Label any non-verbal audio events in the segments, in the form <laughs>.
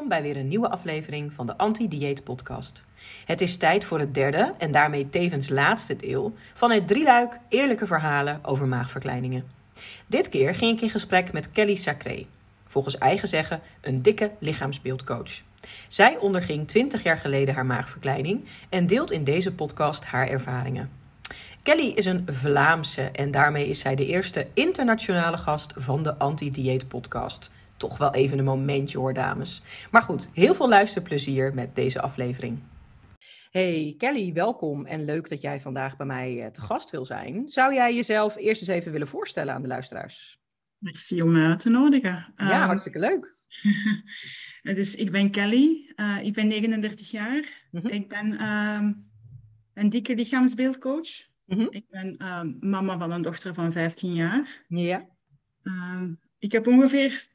Welkom bij weer een nieuwe aflevering van de Anti-Dieet Podcast. Het is tijd voor het derde en daarmee tevens laatste deel van het drieluik eerlijke verhalen over maagverkleiningen. Dit keer ging ik in gesprek met Kelly Sacré, volgens eigen zeggen een dikke lichaamsbeeldcoach. Zij onderging 20 jaar geleden haar maagverkleining en deelt in deze podcast haar ervaringen. Kelly is een Vlaamse en daarmee is zij de eerste internationale gast van de Anti-Dieet Podcast toch wel even een momentje hoor, dames. Maar goed, heel veel luisterplezier met deze aflevering. Hey Kelly, welkom en leuk dat jij vandaag bij mij eh, te gast wil zijn. Zou jij jezelf eerst eens even willen voorstellen aan de luisteraars? Merci om me uit te nodigen. Ja, um, hartstikke leuk. <laughs> dus ik ben Kelly, uh, ik ben 39 jaar. Mm -hmm. Ik ben um, een dikke lichaamsbeeldcoach. Mm -hmm. Ik ben um, mama van een dochter van 15 jaar. Ja. ik heb ongeveer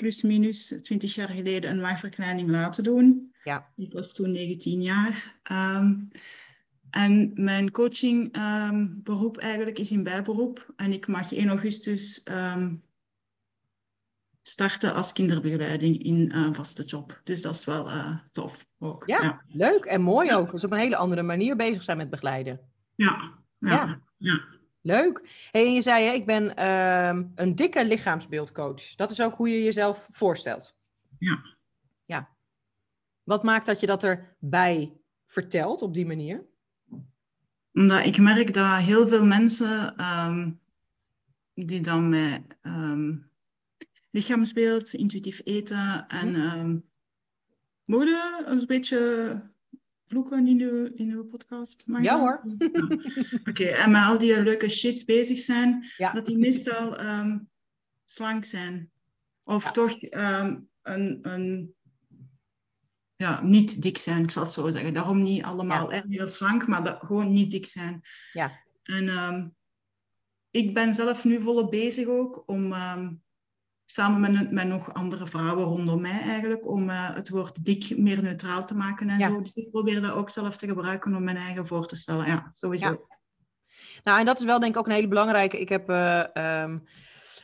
plus minus 20 jaar geleden een maagverkleining laten doen. Ja. Ik was toen 19 jaar. Um, en mijn coaching um, beroep eigenlijk is in bijberoep. En ik mag 1 augustus um, starten als kinderbegeleider in een vaste job. Dus dat is wel uh, tof ook. Ja, ja, leuk en mooi ook. Dus op een hele andere manier bezig zijn met begeleiden. Ja, ja, ja. ja. Leuk. Hey, en je zei, hè, ik ben uh, een dikke lichaamsbeeldcoach. Dat is ook hoe je jezelf voorstelt. Ja. Ja. Wat maakt dat je dat erbij vertelt op die manier? Omdat ik merk dat heel veel mensen um, die dan met um, lichaamsbeeld, intuïtief eten en um, mode een beetje vloeken in uw, in uw podcast? Mag ja hoor. Ja. Oké, okay. en met al die leuke shit bezig zijn, ja. dat die meestal um, slank zijn. Of ja. toch um, een, een, ja, niet dik zijn, ik zal het zo zeggen. Daarom niet allemaal echt heel slank, maar dat, gewoon niet dik zijn. Ja. En um, ik ben zelf nu volop bezig ook om samen met, met nog andere vrouwen rondom mij eigenlijk, om uh, het woord dik meer neutraal te maken en ja. zo. Dus ik probeer dat ook zelf te gebruiken om mijn eigen voor te stellen. Ja, sowieso. Ja. Nou, en dat is wel denk ik ook een hele belangrijke. Ik heb... Uh, um...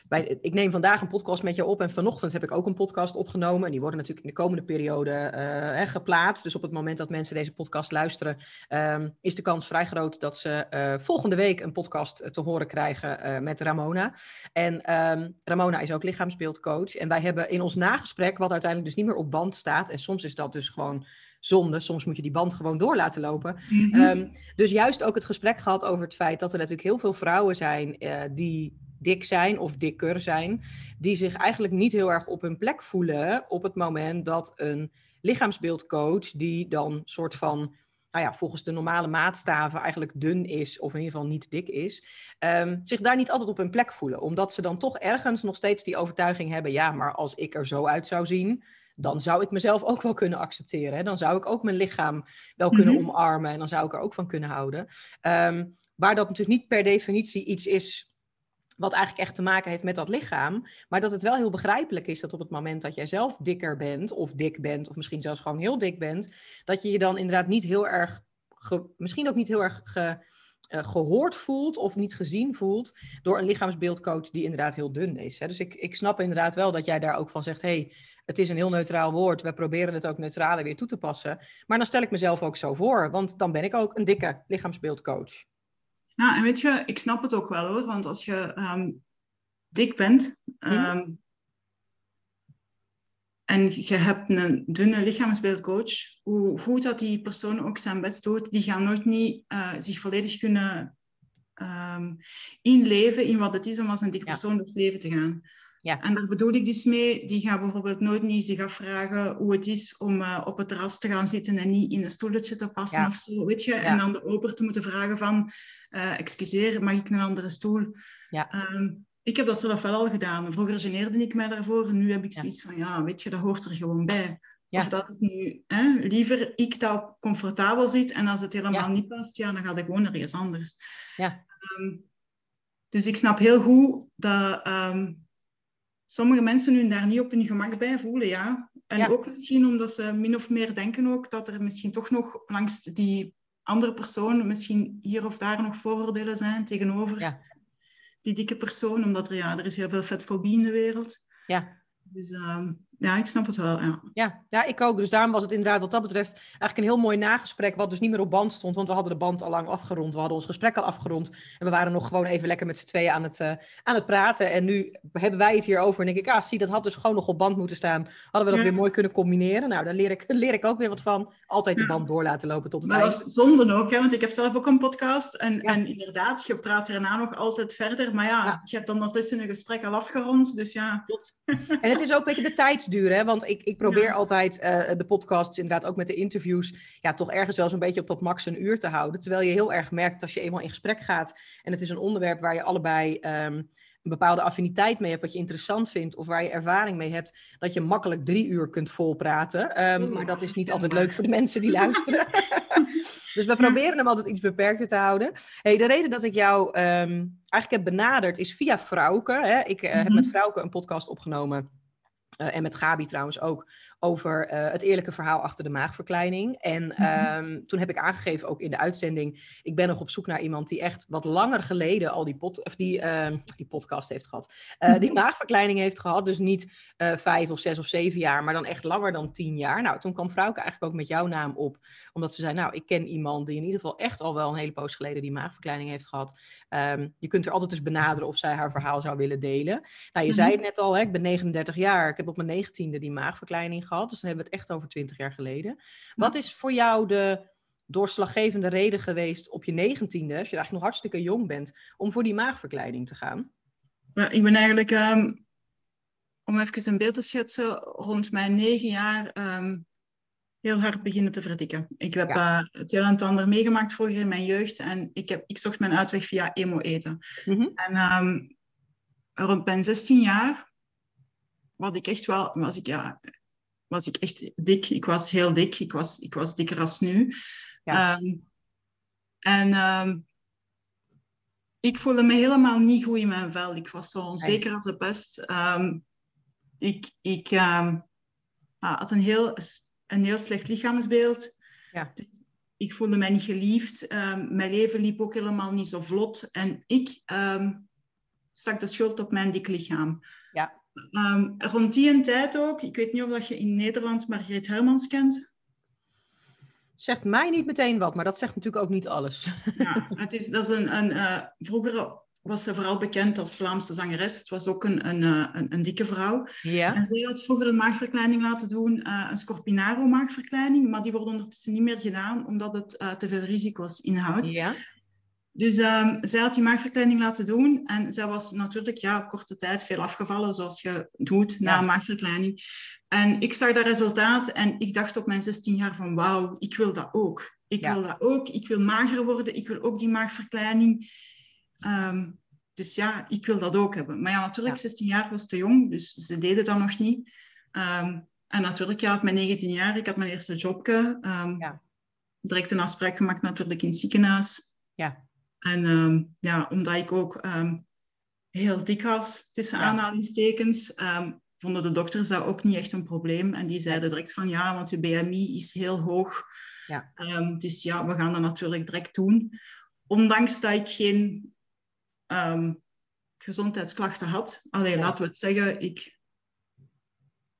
Bij, ik neem vandaag een podcast met je op en vanochtend heb ik ook een podcast opgenomen. En die worden natuurlijk in de komende periode uh, geplaatst. Dus op het moment dat mensen deze podcast luisteren, um, is de kans vrij groot dat ze uh, volgende week een podcast te horen krijgen met Ramona. En um, Ramona is ook lichaamsbeeldcoach. En wij hebben in ons nagesprek, wat uiteindelijk dus niet meer op band staat. En soms is dat dus gewoon zonde. Soms moet je die band gewoon door laten lopen. Mm -hmm. um, dus juist ook het gesprek gehad over het feit dat er natuurlijk heel veel vrouwen zijn uh, die dik zijn of dikker zijn, die zich eigenlijk niet heel erg op hun plek voelen op het moment dat een lichaamsbeeldcoach, die dan soort van, nou ja, volgens de normale maatstaven eigenlijk dun is, of in ieder geval niet dik is, um, zich daar niet altijd op hun plek voelen. Omdat ze dan toch ergens nog steeds die overtuiging hebben, ja, maar als ik er zo uit zou zien, dan zou ik mezelf ook wel kunnen accepteren. Hè? Dan zou ik ook mijn lichaam wel kunnen mm -hmm. omarmen en dan zou ik er ook van kunnen houden. Um, waar dat natuurlijk niet per definitie iets is wat eigenlijk echt te maken heeft met dat lichaam. Maar dat het wel heel begrijpelijk is dat op het moment dat jij zelf dikker bent, of dik bent, of misschien zelfs gewoon heel dik bent, dat je je dan inderdaad niet heel erg, misschien ook niet heel erg ge, uh, gehoord voelt of niet gezien voelt door een lichaamsbeeldcoach die inderdaad heel dun is. Hè? Dus ik, ik snap inderdaad wel dat jij daar ook van zegt, hey, het is een heel neutraal woord, we proberen het ook neutraler weer toe te passen. Maar dan stel ik mezelf ook zo voor, want dan ben ik ook een dikke lichaamsbeeldcoach. Nou, en weet je, ik snap het ook wel hoor, want als je um, dik bent um, mm. en je hebt een dunne lichaamsbeeldcoach, hoe goed dat die persoon ook zijn best doet, die gaan nooit niet uh, zich volledig kunnen um, inleven in wat het is om als een dik persoon ja. door het leven te gaan. Ja. En daar bedoel ik dus mee, die gaan bijvoorbeeld nooit niet zich afvragen hoe het is om uh, op het terras te gaan zitten en niet in een stoeltje te passen ja. of zo, weet je. Ja. En dan de oper te moeten vragen van, uh, excuseer, mag ik een andere stoel? Ja. Um, ik heb dat zelf wel al gedaan. Vroeger geneerde ik mij daarvoor en nu heb ik zoiets van, ja, weet je, dat hoort er gewoon bij. Of dat het nu hè, liever ik dat comfortabel zit en als het helemaal niet past, ja, dan ga ik gewoon naar iets anders. Ja. Ehm, dus ik snap heel goed dat ehm, sommige mensen hun daar niet op hun gemak bij voelen, ja. En ook misschien omdat ze min of meer denken ook dat er misschien toch nog langs die andere persoon misschien hier of daar nog vooroordelen zijn tegenover die dikke persoon, omdat er, ja, er is heel veel vetfobie in de wereld. Ja. Dus ehm, ja, ik snap het wel. Ja. ja. Ja, ik ook. Dus daarom was het inderdaad wat dat betreft eigenlijk een heel mooi nagesprek, wat dus niet meer op band stond, want we hadden de band al lang afgerond. We hadden ons gesprek al afgerond en we waren nog gewoon even lekker met z'n tweeën aan het, uh, aan het praten. En nu hebben wij het hier over en denk ik, ah, zie, dat had dus gewoon nog op band moeten staan. Hadden we dat weer mooi kunnen combineren. Nou, daar leer ik, <laughs> leer ik ook weer wat van. Altijd de band door laten lopen tot het maar eind. dat is zonde ook, hè? want ik heb zelf ook een podcast en, en inderdaad, je praat erna nog altijd verder. Maar ja, je hebt dan ondertussen een gesprek al afgerond, dus ja. Klopt. En het is ook een beetje de tijdsduur, hè? want ik, ik probeer altijd uh, de podcasts, inderdaad ook met de interviews, ja, toch ergens wel zo'n beetje op dat max een uur te houden. Terwijl je heel erg merkt als je eenmaal in gesprek gaat en het is een onderwerp waar je allebei um, een bepaalde affiniteit mee hebt, wat je interessant vindt of waar je ervaring mee hebt, dat je makkelijk drie uur kunt volpraten. Um, maar dat is niet altijd leuk voor de mensen die <laughs> luisteren. <laughs> dus we proberen hem altijd iets beperkter te houden. Hey, de reden dat ik jou um, eigenlijk heb benaderd is via Frauke. Hè. Ik uh, heb met mhm. Frauke een podcast opgenomen uh, en met Gabi trouwens ook, over uh, het eerlijke verhaal achter de maagverkleining. En um, toen heb ik aangegeven, ook in de uitzending, ik ben nog op zoek naar iemand die echt wat langer geleden al die, pod, of die, uh, die podcast heeft gehad. Uh, die <laughs> maagverkleining heeft gehad, dus niet vijf of zes of zeven jaar, maar dan echt langer dan tien jaar. Nou, toen kwam Vrouwke eigenlijk ook met jouw naam op, omdat ze zei, nou, ik ken iemand die in ieder geval echt al wel een hele poos geleden die maagverkleining heeft gehad. Um, je kunt er altijd dus benaderen of zij haar verhaal zou willen delen. Nou, je zei het net al, hè, ik ben 39 jaar, ik heb op mijn negentiende die maagverkleining gehad. Dus dan hebben we het echt over 20 jaar geleden. Wat is voor jou de doorslaggevende reden geweest op je negentiende, als je eigenlijk nog hartstikke jong bent, om voor die maagverkleining te gaan? Ja, ik ben eigenlijk, um, om even een beeld te schetsen, rond mijn negen jaar um, heel hard beginnen te verdikken. Ik heb ja. uh, het heel en ander meegemaakt vroeger in mijn jeugd en ik, heb, ik zocht mijn uitweg via emo eten. Mm -hmm. En um, rond mijn 16 jaar wat ik echt wel, was ik, ja, was ik echt dik. Ik was heel dik. Ik was, ik was dikker als nu. Ja. Um, en um, ik voelde me helemaal niet goed in mijn vel. Ik was zo onzeker als de pest. Um, ik ik had een heel, een heel slecht lichaamsbeeld. Ja. Dus ik voelde mij niet geliefd. mijn leven liep ook helemaal niet zo vlot. En ik stak de schuld op mijn dik lichaam. Um, rond die tijd ook, ik weet niet of dat je in Nederland Margreet Hermans kent. Zegt mij niet meteen wat, maar dat zegt natuurlijk ook niet alles. <laughs> ja, het is, dat is een, een uh, vroeger was ze vooral bekend als Vlaamse zangeres. Het was ook een, een, uh, een, een, dikke vrouw. Ja. En zij had vroeger een maagverkleining laten doen, uh, een Scorpinaro maagverkleining, maar die wordt ondertussen niet meer gedaan, omdat het te veel risico's inhoudt. Ja. Dus um, zij had die maagverkleining laten doen en zij was natuurlijk ja, op korte tijd veel afgevallen, zoals je doet na een maagverkleining. En ik zag dat resultaat en ik dacht op mijn 16 jaar van wauw, ik wil dat ook. Ik ja. wil dat ook, ik wil mager worden, ik wil ook die maagverkleining. Um, dus ja, ik wil dat ook hebben. Maar ja, natuurlijk, 16 jaar was te jong, dus ze deden dat nog niet. Um, en natuurlijk, ja, op mijn 19 jaar, ik had mijn eerste jobje. ja. Direct een afspraak gemaakt natuurlijk in het ziekenhuis. Ja. En um, ja, omdat ik ook um, heel dik was, tussen ja. aanhalingstekens, um, vonden de dokters dat ook niet echt een probleem. En die zeiden direct van ja, want je BMI is heel hoog. Ja. dus ja, we gaan dat natuurlijk direct doen. Ondanks dat ik geen gezondheidsklachten had. Alleen, ja. laten we het zeggen, ik,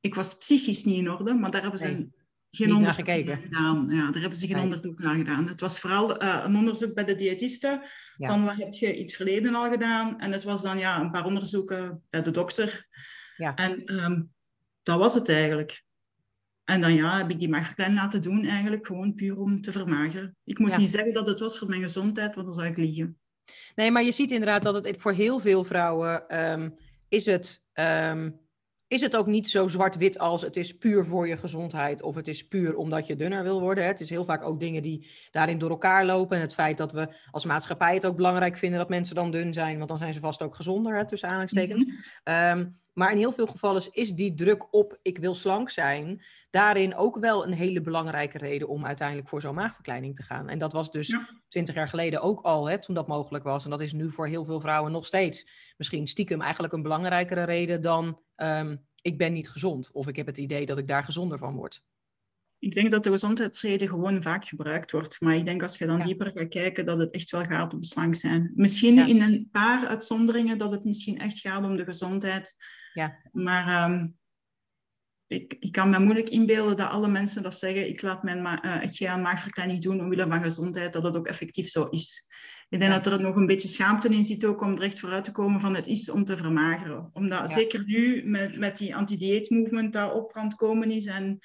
ik was psychisch niet in orde, maar daar hebben ze nee geen onderzoek naar gedaan. Ja, daar hebben ze geen nee. onderzoek naar gedaan. Het was vooral uh, een onderzoek bij de diëtisten. Ja. Van wat heb je in het verleden al gedaan? En het was dan ja, een paar onderzoeken bij de dokter. Ja. En um, dat was het eigenlijk. En dan ja, heb ik die maagverkleining laten doen, eigenlijk gewoon puur om te vermageren. Ik moet ja. niet zeggen dat het was voor mijn gezondheid, want dan zou ik liegen. Nee, maar je ziet inderdaad dat het voor heel veel vrouwen um, is het. Um, is het ook niet zo zwart-wit als het is puur voor je gezondheid of het is puur omdat je dunner wil worden. Het is heel vaak ook dingen die daarin door elkaar lopen. En het feit dat we als maatschappij het ook belangrijk vinden dat mensen dan dun zijn, want dan zijn ze vast ook gezonder, hè, tussen aanhalingstekens. Mm -hmm. um, Maar in heel veel gevallen is die druk op ik wil slank zijn, daarin ook wel een hele belangrijke reden om uiteindelijk voor zo'n maagverkleining te gaan. En dat was dus twintig jaar geleden ook al, hè, toen dat mogelijk was. En dat is nu voor heel veel vrouwen nog steeds misschien stiekem eigenlijk een belangrijkere reden dan ehm, ik ben niet gezond of ik heb het idee dat ik daar gezonder van word. Ik denk dat de gezondheidsreden gewoon vaak gebruikt wordt. Maar ik denk als je dan dieper gaat kijken, dat het echt wel gaat om slank zijn. Misschien in een paar uitzonderingen dat het misschien echt gaat om de gezondheid. Ja. Maar ehm, ik, ik kan me moeilijk inbeelden dat alle mensen dat zeggen, ik laat mijn ma uh, ga maagverkleining doen omwille van gezondheid, dat het ook effectief zo is. Ik denk dat er nog een beetje schaamte in zit ook om er echt vooruit te komen van het is om te vermageren. Omdat zeker nu met, met die anti-dieet movement dat op aan komen is en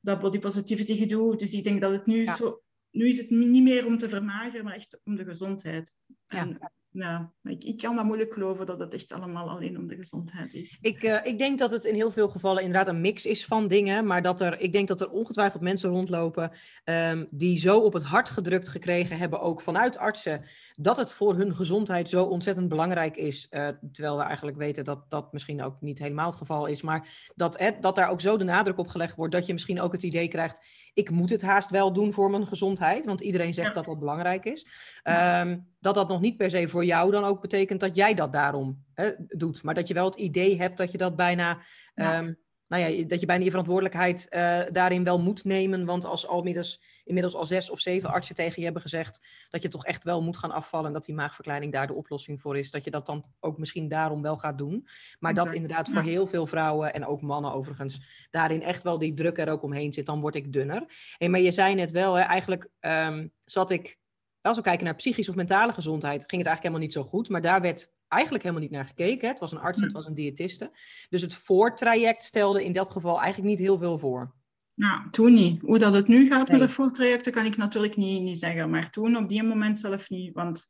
dat body positivity gedoe. Dus ik denk dat het nu zo... Nu is het niet meer om te vermageren, maar echt om de gezondheid. En, ja, ik, ik kan dat moeilijk geloven dat het echt allemaal alleen om de gezondheid is. Ik, uh, ik denk dat het in heel veel gevallen inderdaad een mix is van dingen. Maar dat er, ik denk dat er ongetwijfeld mensen rondlopen um, die zo op het hart gedrukt gekregen hebben, ook vanuit artsen, dat het voor hun gezondheid zo ontzettend belangrijk is. Uh, terwijl we eigenlijk weten dat dat misschien ook niet helemaal het geval is. Maar dat, dat daar ook zo de nadruk op gelegd wordt dat je misschien ook het idee krijgt, ik moet het haast wel doen voor mijn gezondheid. Want iedereen zegt dat dat belangrijk is. Um, dat dat nog niet per se voor jou dan ook betekent dat jij dat daarom hè, doet. Maar dat je wel het idee hebt dat je dat bijna... Um, nou ja, dat je bijna je verantwoordelijkheid uh, daarin wel moet nemen. Want als al inmiddels, inmiddels al zes of zeven artsen tegen je hebben gezegd dat je toch echt wel moet gaan afvallen en dat die maagverkleining daar de oplossing voor is, dat je dat dan ook misschien daarom wel gaat doen. Maar dat inderdaad voor heel veel vrouwen en ook mannen overigens daarin echt wel die druk er ook omheen zit, dan word ik dunner. Hey, maar je zei net wel, hè, eigenlijk um, zat ik als we kijken naar psychische of mentale gezondheid, ging het eigenlijk helemaal niet zo goed. Maar daar werd eigenlijk helemaal niet naar gekeken. Het was een arts en het hm. was een diëtiste. Dus het voortraject stelde in dat geval eigenlijk niet heel veel voor. Nou, toen niet. Hoe dat het nu gaat met de voortrajecten kan ik natuurlijk niet, niet zeggen. Maar toen op die moment zelf niet. Want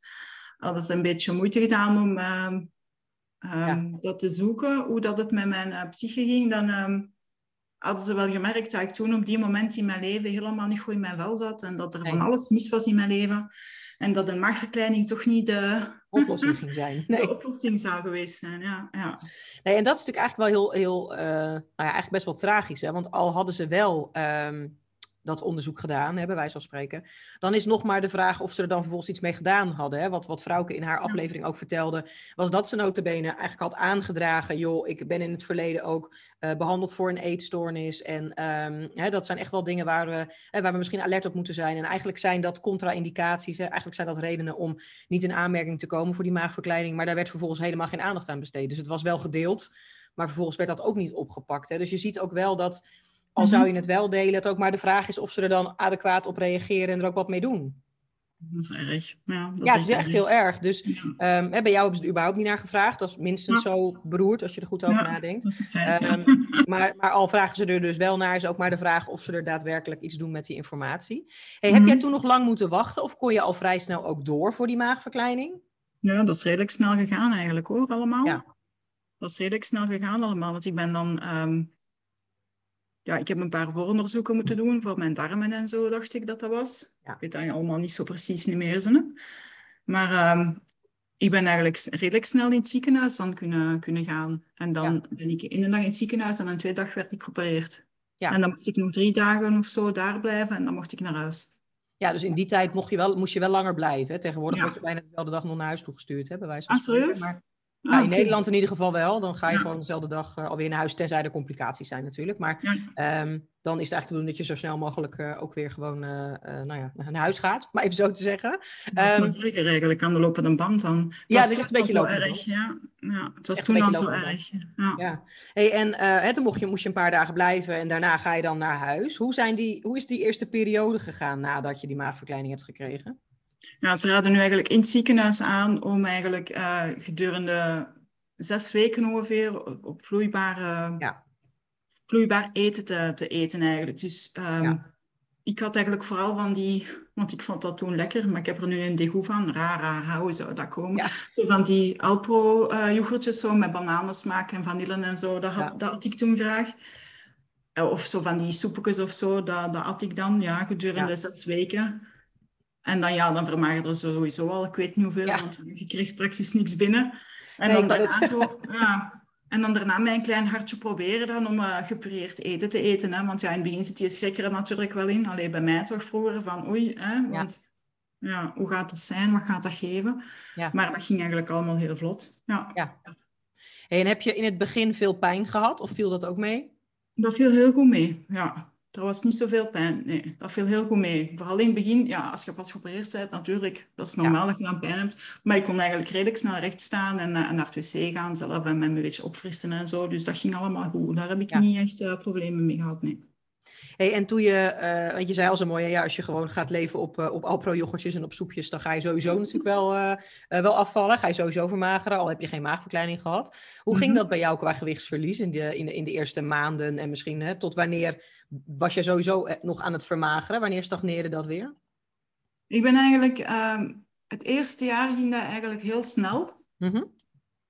hadden ze een beetje moeite gedaan om uh, um, dat te zoeken. Hoe dat het met mijn uh, psyche ging. Dan um, hadden ze wel gemerkt dat ik toen op die moment in mijn leven helemaal niet goed in mijn vel zat. En dat er van alles mis was in mijn leven. En dat een maagverkleining toch niet de oplossing <laughs> ging zijn. Nee. De oplossing zou geweest zijn, ja. ja. Nee, en dat is natuurlijk eigenlijk wel heel, heel uh, nou ja, eigenlijk best wel tragisch. Hè? Want al hadden ze wel um, dat onderzoek gedaan, hebben wij zo spreken. Dan is nog maar de vraag of ze er dan vervolgens iets mee gedaan hadden. Hè? Wat, wat Vrouwke in haar aflevering ook vertelde, was dat ze notabene eigenlijk had aangedragen... joh, ik ben in het verleden ook uh, behandeld voor een eetstoornis. En um, hè, dat zijn echt wel dingen waar we, hè, waar we misschien alert op moeten zijn. En eigenlijk zijn dat contra-indicaties. Eigenlijk zijn dat redenen om niet in aanmerking te komen voor die maagverkleining. Maar daar werd vervolgens helemaal geen aandacht aan besteed. Dus het was wel gedeeld, maar vervolgens werd dat ook niet opgepakt. Hè? Dus je ziet ook wel dat al zou mhm. je het wel delen, het ook maar de vraag is of ze er dan adequaat op reageren en er ook wat mee doen. Dat is erg. Ja, dat ja het is echt heel erg. Dus ja. um, bij jou hebben ze er überhaupt niet naar gevraagd. Dat is minstens zo beroerd als je er goed over nadenkt. Dat is feit, um, maar, maar, al vragen ze er dus wel naar, is ook maar de vraag of ze er daadwerkelijk iets doen met die informatie. Hey, mm Heb jij toen nog lang moeten wachten of kon je al vrij snel ook door voor die maagverkleining? Ja, dat is redelijk snel gegaan eigenlijk hoor, allemaal. Ja. Dat is redelijk snel gegaan allemaal, want ik ben dan um, ja, ik heb een paar vooronderzoeken moeten doen voor mijn darmen en zo, dacht ik dat dat was. Ja. Ik weet dat allemaal niet zo precies niet meer. Zo, maar um, ik ben eigenlijk redelijk snel in het ziekenhuis dan kunnen, kunnen gaan. En dan ja. ben ik in een dag in het ziekenhuis en in twee dagen werd ik geopereerd. Ja. En dan moest ik nog drie dagen of zo daar blijven en dan mocht ik naar huis. Ja, dus in die tijd mocht je wel, moest je wel langer blijven. Hè? Tegenwoordig ja. word je bijna dezelfde dag nog naar huis toegestuurd, hè, bij wijze van ah, serieus? Maar ja, in Nederland in ieder geval wel. Dan ga je gewoon dezelfde dag uh, alweer naar huis, tenzij er complicaties zijn natuurlijk. Maar ja. um, dan is het eigenlijk te doen dat je zo snel mogelijk uh, ook weer gewoon uh, nou ja, naar huis gaat, maar even zo te zeggen. Dat is um, nog eigenlijk aan de lopende band dan. Ja, dat is echt een beetje lopen. Erg, ja. ja, het was echt toen al zo erg. Ja. ja. Hey, en hè, toen mocht je, moest je een paar dagen blijven en daarna ga je dan naar huis. Hoe, zijn die, hoe is die eerste periode gegaan nadat je die maagverkleining hebt gekregen? Ja, ze raden nu eigenlijk in het ziekenhuis aan om eigenlijk uh, gedurende zes weken ongeveer op vloeibare, ja. vloeibaar eten te, te eten eigenlijk. Dus um, ja. ik had eigenlijk vooral van die, want ik vond dat toen lekker, maar ik heb er nu een degoe van, rara, hoe zou dat komen? Ja. Van die Alpro uh, yoghurtjes zo met bananensmaak en vanille en zo, dat had, dat had ik toen graag. Of zo van die soepjes of zo, dat, dat had ik dan ja, gedurende zes weken. En dan, ja, dan vermagerde er sowieso al, ik weet niet hoeveel, ja. want je kreeg praktisch niks binnen. En nee, dan daarna zo, ja, En dan daarna mijn klein hartje proberen dan om uh, gepureerd eten te eten. Hè? Want ja, in het begin zit je schrik er natuurlijk wel in. Alleen bij mij toch vroeger van oei, hè? want ja. hoe gaat dat zijn? Wat gaat dat geven? Ja. Maar dat ging eigenlijk allemaal heel vlot. Ja. ja. En heb je in het begin veel pijn gehad of viel dat ook mee? Dat viel heel goed mee, ja. Er was niet zoveel pijn. Nee, dat viel heel goed mee. Vooral in het begin, ja, als je pas geopereerd bent, natuurlijk, dat is normaal dat je dan pijn hebt. Maar ik kon eigenlijk redelijk snel recht staan en, uh, naar het wc gaan zelf en me een beetje opfrissen en zo. Dus dat ging allemaal goed. Daar heb ik niet echt uh, problemen mee gehad, nee. Hey, en toen je, uh, want je zei al zo mooi, ja, als je gewoon gaat leven op, uh, op Alpro-yoghurtjes en op soepjes, dan ga je sowieso natuurlijk wel, uh, wel afvallen. Ga je sowieso vermageren, al heb je geen maagverkleining gehad. Hoe ging mhm. dat bij jou qua gewichtsverlies in de, in de, in de eerste maanden? En misschien hè, tot wanneer was je sowieso nog aan het vermageren? Wanneer stagneerde dat weer? Ik ben eigenlijk, ehm, het eerste jaar ging dat eigenlijk heel snel. Mm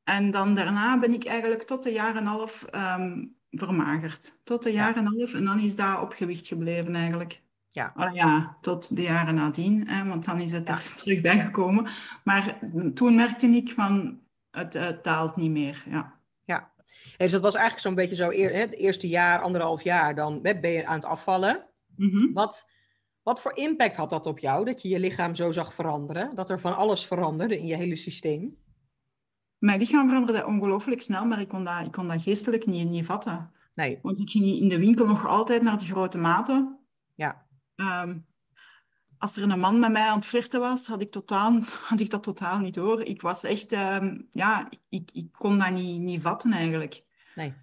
En dan daarna ben ik eigenlijk tot een jaar en een half um, vermagerd. Tot de jaren en half. En dan is daar op gewicht gebleven eigenlijk. Ja. Oh, ja, tot de jaren nadien. Hè, want dan is het er <laughs> terug bijgekomen. Maar toen merkte ik van, het, het daalt niet meer. Ja. ja. dus dat was eigenlijk zo'n beetje zo, hè, het eerste jaar, anderhalf jaar, dan ben je aan het afvallen. Mm Wat... Wat voor impact had dat op jou, dat je je lichaam zo zag veranderen? Dat er van alles veranderde in je hele systeem? Mijn lichaam veranderde ongelooflijk snel, maar ik kon dat, ik kon dat geestelijk niet, niet vatten. Nee. Want ik ging in de winkel nog altijd naar de grote maten. Ja. Ehm, als er een man met mij aan het flirten was, had ik, totaal, <laughs> had ik dat totaal niet door. Ik was echt, um, ja, ik, ik kon dat niet, niet vatten eigenlijk. Nee.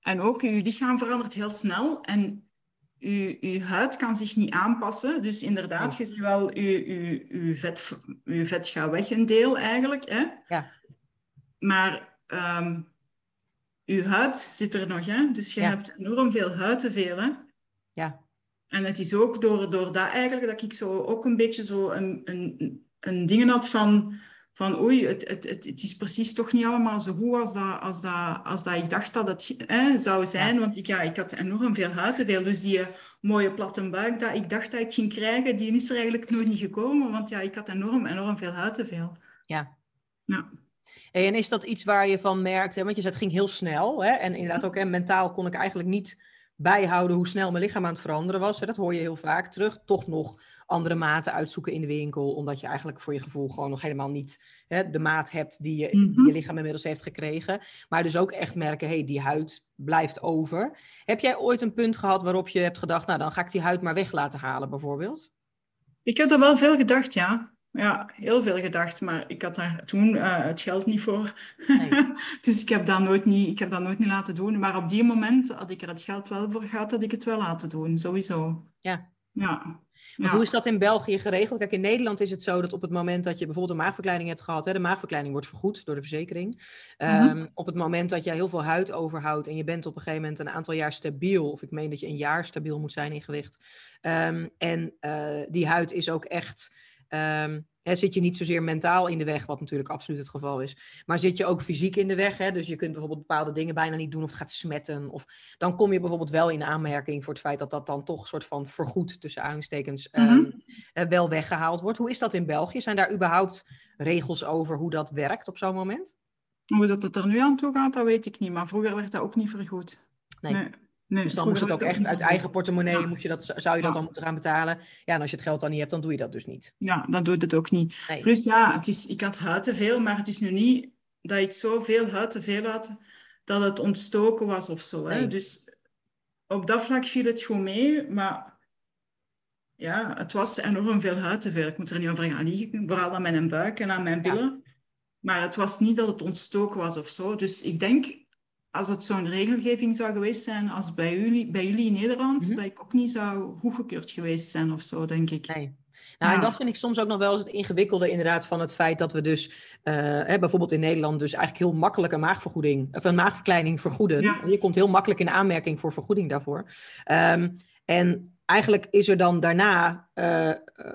En ook, je lichaam verandert heel snel en je, je huid kan zich niet aanpassen. Dus inderdaad, je ziet wel, je, je, je, vet, je vet gaat weg een deel eigenlijk. Hè? Ja. Maar um, uw huid zit er nog, hè? dus je hebt enorm veel huid te veel. Hè? Ja. En het is ook door, door dat eigenlijk dat ik zo ook een beetje zo een, een, een ding had van, van oei, het, het, het, het, is precies toch niet allemaal zo goed als dat, als dat, als dat ik dacht dat het hè, zou zijn. Want ik, ja, ik had enorm veel huid te veel. Dus die mooie platte buik dat ik dacht dat ik ging krijgen, die is er eigenlijk nooit niet gekomen. Want ja, ik had enorm, enorm veel huid te veel. Ja. En is dat iets waar je van merkt, hè? want je zei het ging heel snel. Hè? En inderdaad ook hè, mentaal kon ik eigenlijk niet bijhouden hoe snel mijn lichaam aan het veranderen was. Hè? Dat hoor je heel vaak terug. Toch nog andere maten uitzoeken in de winkel, omdat je eigenlijk voor je gevoel gewoon nog helemaal niet hè, de maat hebt die je, die je mhm. lichaam inmiddels heeft gekregen. Maar dus ook echt merken, hé, hey, die huid blijft over. Heb jij ooit een punt gehad waarop je hebt gedacht, nou dan ga ik die huid maar weg laten halen bijvoorbeeld? Ik heb er wel veel gedacht, ja ja, heel veel gedacht, maar ik had daar toen uh, het geld niet voor. Nee. <laughs> dus ik heb, dat nooit niet, ik heb dat nooit niet laten doen. Maar op die moment had ik er het geld wel voor gehad, had ik het wel laten doen, sowieso. Ja. Ja. Want hoe is dat in België geregeld? Kijk, in Nederland is het zo dat op het moment dat je bijvoorbeeld een maagverkleining hebt gehad, hè, de maagverkleining wordt vergoed door de verzekering. Mhm. Ehm, op het moment dat jij heel veel huid overhoudt en je bent op een gegeven moment een aantal jaar stabiel, of ik meen dat je een jaar stabiel moet zijn in gewicht, um, en uh, die huid is ook echt Um, hè, zit je niet zozeer mentaal in de weg, wat natuurlijk absoluut het geval is. Maar zit je ook fysiek in de weg? Hè? Dus je kunt bijvoorbeeld bepaalde dingen bijna niet doen of het gaat smetten. Of dan kom je bijvoorbeeld wel in aanmerking voor het feit dat dat dan toch een soort van vergoed tussen aanhalingstekens um, wel weggehaald wordt. Hoe is dat in België? Zijn daar überhaupt regels over hoe dat werkt op zo'n moment? Hoe dat het er nu aan toe gaat, dat weet ik niet. Maar vroeger werd dat ook niet vergoed. nee. nee. Nee, dus dan moest het ook echt uit eigen portemonnee, ja. je dat, zou je dat dan moeten gaan betalen. Ja, en als je het geld dan niet hebt, dan doe je dat dus niet. Ja, dan doe je het ook niet. Plus ja, het is, ik had huid te veel, maar het is nu niet dat ik zoveel huid te veel had dat het ontstoken was of zo. Hè? Dus op dat vlak viel het gewoon mee, maar ja, het was enorm veel huid te veel. Ik moet er niet over gaan liegen, vooral aan mijn buik en aan mijn billen. Maar het was niet dat het ontstoken was of zo. Dus ik denk als het zo'n regelgeving zou geweest zijn als bij jullie, bij jullie in Nederland, mhm. dat ik ook niet zou goedgekeurd geweest zijn of zo, denk ik. Nee. Nou, en dat vind ik soms ook nog wel eens het ingewikkelde inderdaad van het feit dat we dus uh, hè, bijvoorbeeld in Nederland dus eigenlijk heel makkelijk een maagvergoeding of een maagverkleining vergoeden. Je komt heel makkelijk in aanmerking voor vergoeding daarvoor. Um, en eigenlijk is er dan daarna, uh,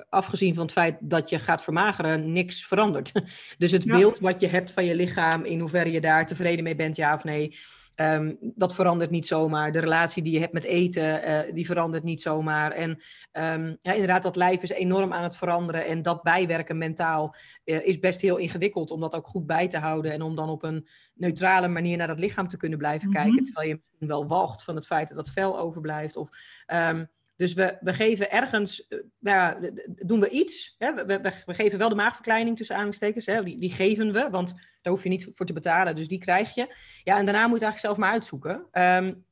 afgezien van het feit dat je gaat vermageren, niks veranderd. <laughs> dus het beeld wat je hebt van je lichaam, in hoeverre je daar tevreden mee bent, ja of nee, ehm, dat verandert niet zomaar. De relatie die je hebt met eten, uh, die verandert niet zomaar. En ehm, ja, inderdaad, dat lijf is enorm aan het veranderen. En dat bijwerken mentaal uh, is best heel ingewikkeld om dat ook goed bij te houden. En om dan op een neutrale manier naar dat lichaam te kunnen blijven kijken. Mhm. Terwijl je wel wacht van het feit dat dat vel overblijft. Of, um, dus we, we geven ergens, uh, ja, doen we iets. Hè? We, we, we, geven wel de maagverkleining tussen aanhalingstekens. Hè? Die, die geven we, want daar hoef je niet voor te betalen. Dus die krijg je. Ja, en daarna moet je eigenlijk zelf maar uitzoeken. Um,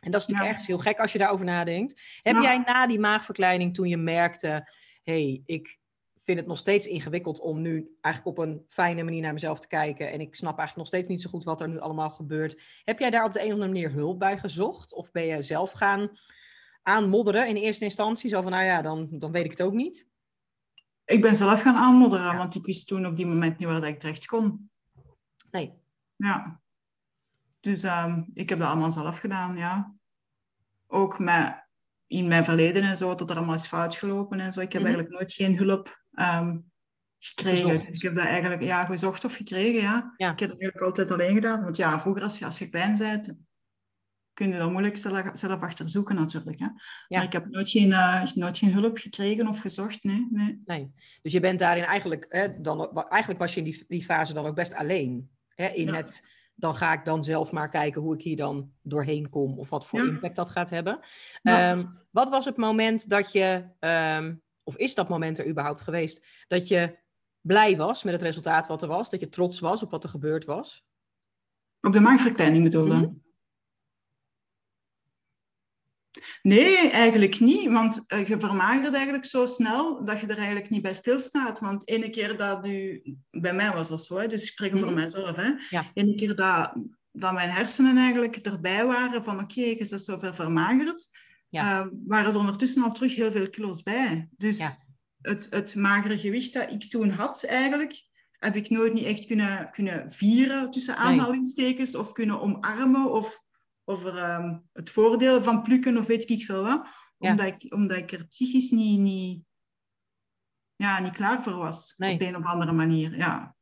en dat is natuurlijk ja. ergens heel gek als je daarover nadenkt. Heb ja. jij na die maagverkleining, toen je merkte... hey, ik vind het nog steeds ingewikkeld om nu eigenlijk op een fijne manier naar mezelf te kijken. En ik snap eigenlijk nog steeds niet zo goed wat er nu allemaal gebeurt. Heb jij daar op de een of andere manier hulp bij gezocht? Of ben je zelf gaan aanmodderen in eerste instantie? Zo van, nou ja, dan, dan weet ik het ook niet. Ik ben zelf gaan aanmodderen, ja. want ik wist toen op die moment niet waar ik terecht kon. Nee. Ja. Dus um, ik heb dat allemaal zelf gedaan, ja. Ook met, in mijn verleden en zo, dat er allemaal is fout gelopen en zo. Ik heb mm -hmm. eigenlijk nooit geen hulp um, gekregen. Gezocht. Ik heb dat eigenlijk ja, gezocht of gekregen, ja. ja. Ik heb dat eigenlijk altijd alleen gedaan. Want ja, vroeger als je, als je klein bent, kun je dat moeilijk zelf, zelf achterzoeken natuurlijk. Hè? Ja. Maar ik heb nooit geen, uh, nooit geen hulp gekregen of gezocht, nee. Nee, nee. dus je bent daarin eigenlijk, hè, dan, eigenlijk was je in die, die fase dan ook best alleen. Hè, in ja. het, dan ga ik dan zelf maar kijken hoe ik hier dan doorheen kom of wat voor ja. impact dat gaat hebben. Um, wat was het moment dat je, um, of is dat moment er überhaupt geweest, dat je blij was met het resultaat wat er was, dat je trots was op wat er gebeurd was? Op de maagverkleining bedoelde? Mm -hmm. Nee, eigenlijk niet. Want uh, je vermagert eigenlijk zo snel dat je er eigenlijk niet bij stilstaat. Want ene keer dat u... Bij mij was dat zo, hè, dus ik spreek voor mm -hmm. mijzelf. Hè. Ja. Ene keer dat, dat mijn hersenen eigenlijk erbij waren van oké, okay, je bent zoveel vermagerd. Ja. Uh, waren er ondertussen al terug heel veel kilo's bij. Dus ja. het, het magere gewicht dat ik toen had eigenlijk, heb ik nooit niet echt kunnen, kunnen vieren tussen aanhalingstekens nee. of kunnen omarmen of over um, het voordeel van plukken of weet ik veel wat. Omdat, ik, omdat ik er psychisch niet, niet, ja, niet klaar voor was. Nee. Op een of andere manier, ja.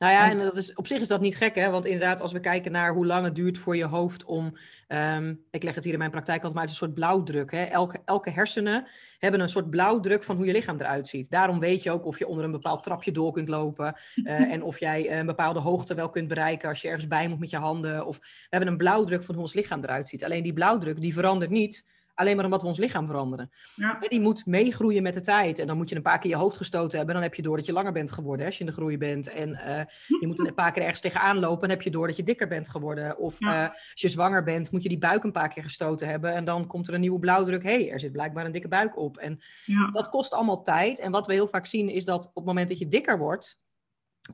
Nou ja, en dat is, op zich is dat niet gek, hè? Want inderdaad, als we kijken naar hoe lang het duurt voor je hoofd om... Um, ik leg het hier in mijn praktijk altijd maar uit een soort blauwdruk. Hè? Elke, elke hersenen hebben een soort blauwdruk van hoe je lichaam eruit ziet. Daarom weet je ook of je onder een bepaald trapje door kunt lopen. Uh, <laughs> en of jij een bepaalde hoogte wel kunt bereiken als je ergens bij moet met je handen. Of we hebben een blauwdruk van hoe ons lichaam eruit ziet. Alleen die blauwdruk, die verandert niet alleen maar omdat we ons lichaam veranderen. Ja. Die moet meegroeien met de tijd. En dan moet je een paar keer je hoofd gestoten hebben. Dan heb je door dat je langer bent geworden als je in de groei bent. En uh, je moet een paar keer ergens tegenaan lopen. Dan heb je door dat je dikker bent geworden. Of ja. uh, als je zwanger bent, moet je die buik een paar keer gestoten hebben. En dan komt er een nieuwe blauwdruk. Hé, hey, er zit blijkbaar een dikke buik op. En ja. dat kost allemaal tijd. En wat we heel vaak zien is dat op het moment dat je dikker wordt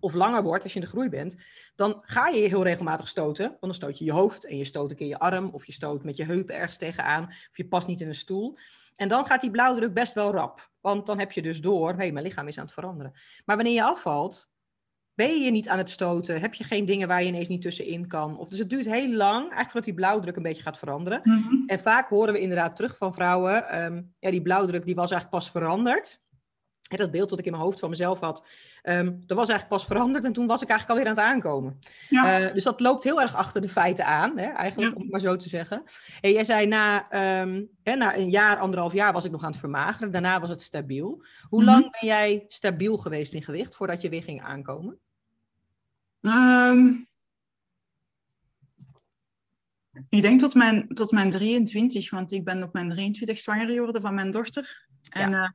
of langer wordt als je in de groei bent, dan ga je heel regelmatig stoten. Want dan stoot je je hoofd en je stoot een keer je arm of je stoot met je heupen ergens tegenaan of je past niet in een stoel. En dan gaat die blauwdruk best wel rap. Want dan heb je dus door, hé, hey, mijn lichaam is aan het veranderen. Maar wanneer je afvalt, ben je niet aan het stoten? Heb je geen dingen waar je ineens niet tussenin kan? Of, dus het duurt heel lang, eigenlijk voordat die blauwdruk een beetje gaat veranderen. Mm -hmm. En vaak horen we inderdaad terug van vrouwen, um, ja, die blauwdruk die was eigenlijk pas veranderd. Dat beeld dat ik in mijn hoofd van mezelf had, um, dat was eigenlijk pas veranderd en toen was ik eigenlijk alweer aan het aankomen. Ja. Uh, dus dat loopt heel erg achter de feiten aan, hè, eigenlijk, ja. om het maar zo te zeggen. En jij zei, na, um, hè, na een jaar, anderhalf jaar was ik nog aan het vermageren. Daarna was het stabiel. Hoe mm -hmm. lang ben jij stabiel geweest in gewicht voordat je weer ging aankomen? Um, ik denk tot mijn, tot mijn 23, want ik ben op mijn 23 zwanger geworden van mijn dochter. En ja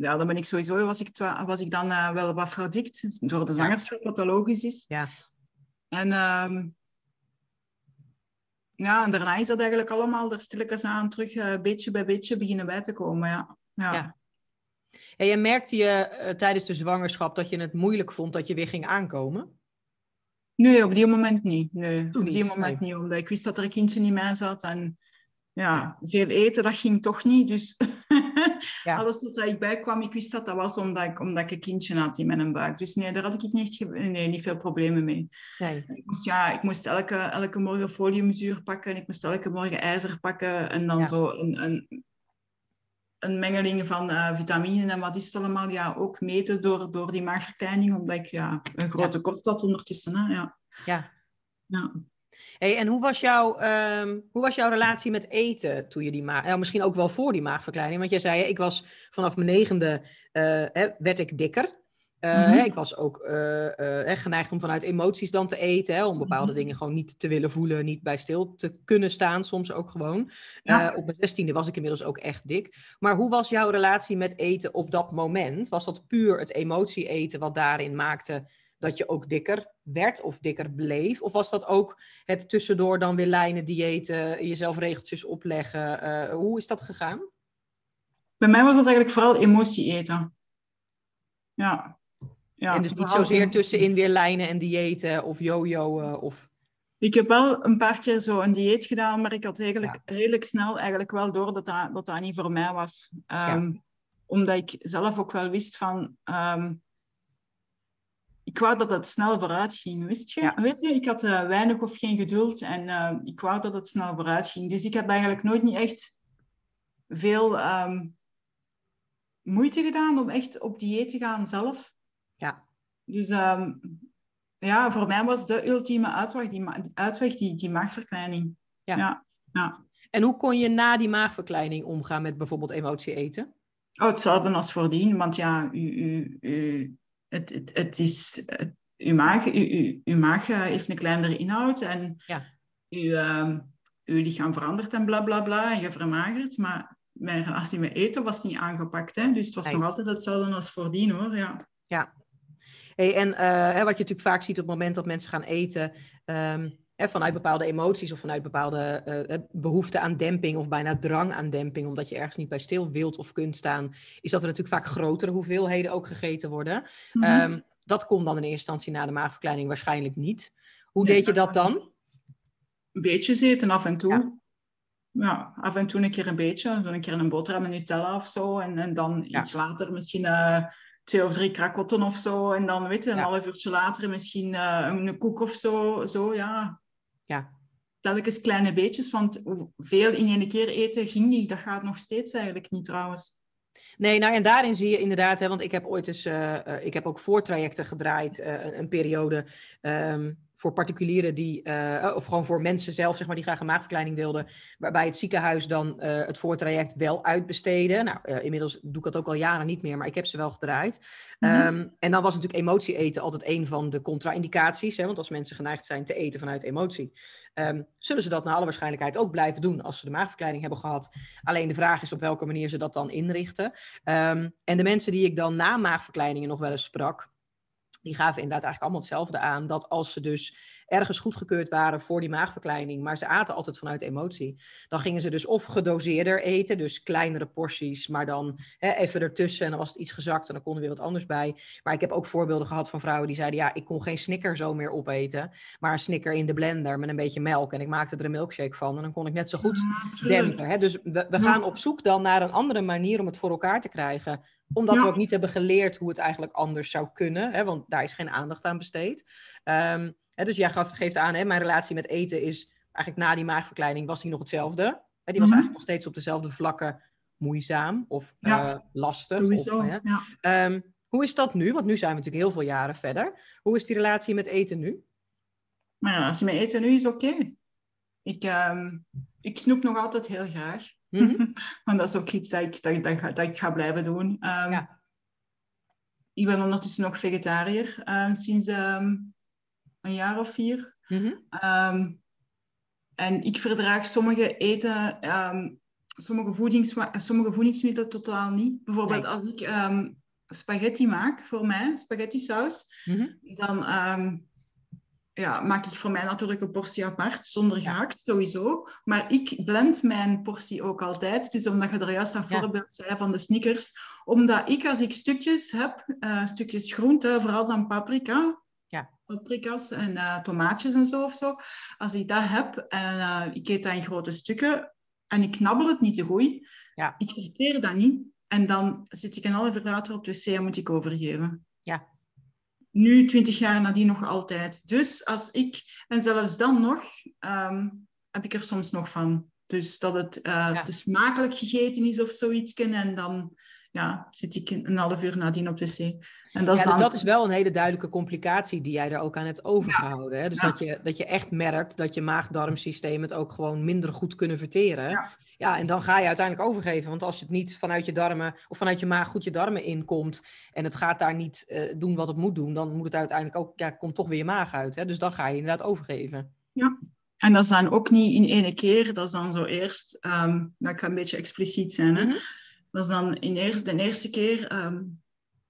ja, dan ben ik sowieso, was ik, was ik dan uh, wel wat fraudikt, door de zwangerschap, wat logisch is. Ja. En, um, ja, en daarna is dat eigenlijk allemaal er stilletjes aan terug, uh, beetje bij beetje beginnen bij te komen, ja. ja. ja. En je merkte je uh, tijdens de zwangerschap dat je het moeilijk vond dat je weer ging aankomen? Nee, op die moment niet. Nee, Toen op die niet, moment nee. niet, omdat ik wist dat er een kindje in mij zat en ja, veel eten, dat ging toch niet. Dus ja. <laughs> alles wat ik bijkwam, ik wist dat dat was omdat ik, omdat ik een kindje had in mijn buik. Dus nee, daar had ik niet, nee, niet veel problemen mee. Nee. Ik moest, ja, ik moest elke, elke morgen foliumzuur pakken, ik moest elke morgen ijzer pakken en dan ja. zo een, een, een mengeling van uh, vitaminen en wat is het allemaal, ja, ook meten door, door die maagverkleining, omdat ik ja, een groot tekort had ondertussen. Hè? Ja. ja. ja. Hey, en hoe was, jouw, um, hoe was jouw relatie met eten toen je die maag... Nou, misschien ook wel voor die maagverkleining. Want jij zei, ik was vanaf mijn negende, uh, werd ik dikker. Uh, Ik was ook uh, geneigd om vanuit emoties dan te eten. Hè, om bepaalde mhm. dingen gewoon niet te willen voelen. Niet bij stil te kunnen staan, soms ook gewoon. Ja. op mijn zestiende was ik inmiddels ook echt dik. Maar hoe was jouw relatie met eten op dat moment? Was dat puur het emotie eten wat daarin maakte dat je ook dikker werd of dikker bleef? Of was dat ook het tussendoor dan weer lijnen, diëten, jezelf regeltjes opleggen? hoe is dat gegaan? Bij mij was dat eigenlijk vooral emotie eten. Ja, ja, en dus niet zozeer tussenin weer lijnen en diëten of yo-yo of... Ik heb wel een paar keer zo een dieet gedaan, maar ik had eigenlijk redelijk snel eigenlijk wel door dat dat, dat, dat niet voor mij was. Ehm, omdat ik zelf ook wel wist van... Ehm, ik wou dat het snel vooruit ging, wist je? Weet je, ik had uh, weinig of geen geduld en uh, ik wou dat het snel vooruit ging. Dus ik heb eigenlijk nooit niet echt veel um, moeite gedaan om echt op dieet te gaan zelf. Ja. Dus ehm, ja, voor mij was de ultieme uitweg die, uitweg die, die maagverkleining. Ja. ja. Ja, En hoe kon je na die maagverkleining omgaan met bijvoorbeeld emotie eten? Oh, hetzelfde als voordien, want ja, u, u, u, het, het, het is, het, uw, maag, u, uw maag eh, heeft een kleinere inhoud en ja. uw, uh, uw lichaam verandert en bla bla bla en je vermagert, maar mijn relatie met eten was niet aangepakt. Hè? Dus het was nog altijd hetzelfde als voordien hoor. Ja. ja, Hey, en uh, wat je natuurlijk vaak ziet op het moment dat mensen gaan eten, um, vanuit bepaalde emoties of vanuit bepaalde uh, behoefte aan demping of bijna drang aan demping, omdat je ergens niet bij stil wilt of kunt staan, is dat er natuurlijk vaak grotere hoeveelheden ook gegeten worden. Mm um, dat komt dan in eerste instantie na de maagverkleining waarschijnlijk niet. Hoe deed je dat dan? Een beetje eten af en toe. Ja. ja. af en toe een keer een beetje. Zo een keer een boterham en Nutella of zo. En, en dan iets later misschien uh, twee of drie krakotten of zo. En dan, weet je, een half uurtje later misschien uh, een koek of zo. zo ja. Ja. Telkens kleine beetjes, want veel in één keer eten ging niet. Dat gaat nog steeds eigenlijk niet trouwens. Nee, nou en daarin zie je inderdaad, hè, want ik heb ooit eens, uh, ik heb ook voortrajecten gedraaid, uh, een, een, periode. Um, voor particulieren die, uh, of gewoon voor mensen zelf, zeg maar, die graag een maagverkleining wilden, waarbij het ziekenhuis dan uh, het voortraject wel uitbesteden. Nou, uh, inmiddels doe ik dat ook al jaren niet meer, maar ik heb ze wel gedraaid. Mm -hmm. um, en dan was natuurlijk emotie eten altijd een van de contra-indicaties, want als mensen geneigd zijn te eten vanuit emotie, um, zullen ze dat naar alle waarschijnlijkheid ook blijven doen als ze de maagverkleining hebben gehad. Alleen de vraag is op welke manier ze dat dan inrichten. Um, en de mensen die ik dan na maagverkleiningen nog wel eens sprak, die gaven inderdaad eigenlijk allemaal hetzelfde aan. Dat als ze dus ergens goedgekeurd waren voor die maagverkleining, maar ze aten altijd vanuit emotie. Dan gingen ze dus of gedoseerder eten, dus kleinere porties, maar dan hè, even ertussen en dan was het iets gezakt en dan kon er weer wat anders bij. Maar ik heb ook voorbeelden gehad van vrouwen die zeiden, ja, ik kon geen snicker zo meer opeten, maar een snicker in de blender met een beetje melk en ik maakte er een milkshake van en dan kon ik net zo goed dempen. Hè. Dus we, we gaan op zoek dan naar een andere manier om het voor elkaar te krijgen omdat we ook niet hebben geleerd hoe het eigenlijk anders zou kunnen. Hè, want daar is geen aandacht aan besteed. Um, dus jij gaf, geeft aan, hè, mijn relatie met eten is eigenlijk na die maagverkleining was die nog hetzelfde. Die was mhm. eigenlijk nog steeds op dezelfde vlakken moeizaam of ja. uh, lastig. Sowieso, of, ja. um, hoe is dat nu? Want nu zijn we natuurlijk heel veel jaren verder. Hoe is die relatie met eten nu? Mijn relatie met eten nu is oké. Okay. Ik, um, ik snoep nog altijd heel graag. Mm -hmm. <laughs> Want dat is ook iets dat ik, dat, dat, dat ik ga blijven doen. Um, ja. Ik ben ondertussen nog vegetariër sinds een jaar of vier. Mm -hmm. en ik verdraag sommige eten, sommige, voedings, sommige voedingsmiddelen totaal niet. Bijvoorbeeld nee. als ik spaghetti maak voor mij, spaghetti saus, mm -hmm. dan ja, maak ik voor mij natuurlijk een portie apart, zonder gehakt, sowieso. Maar ik blend mijn portie ook altijd. Dus omdat je er juist dat ja. voorbeeld zei van de snickers. Omdat ik, als ik stukjes heb, uh, stukjes groente, vooral dan paprika. Paprika's en uh, tomaatjes en zo of zo. Als ik dat heb en uh, ik eet dat in grote stukken en ik knabbel het niet te goed, ja. ik verteer dat niet. En dan zit ik een half uur later op de wc en moet ik overgeven. Ja, nu, twintig jaar nadien, nog altijd. Dus als ik, en zelfs dan nog, um, heb ik er soms nog van. Dus dat het uh, ja. te smakelijk gegeten is of zoiets. En dan, ja, zit ik een half uur nadien op wc. En dat, is dus dat is wel een hele duidelijke complicatie die jij er ook aan hebt overgehouden. Hè? Dus dat, je, dat je echt merkt dat je maag-darmsysteem het ook gewoon minder goed kunnen verteren. Ja. ja. en dan ga je uiteindelijk overgeven. Want als het niet vanuit je darmen of vanuit je maag goed je darmen inkomt en het gaat daar niet uh, doen wat het moet doen, dan moet het uiteindelijk ook, ja, komt toch weer je maag uit. Hè? Dus dan ga je inderdaad overgeven. Ja, en dat is dan ook niet in één keer. Dat is dan zo eerst, um, nou, ik ga een beetje expliciet zijn. Hè? Mhm. Dat is dan in eer, de eerste keer um,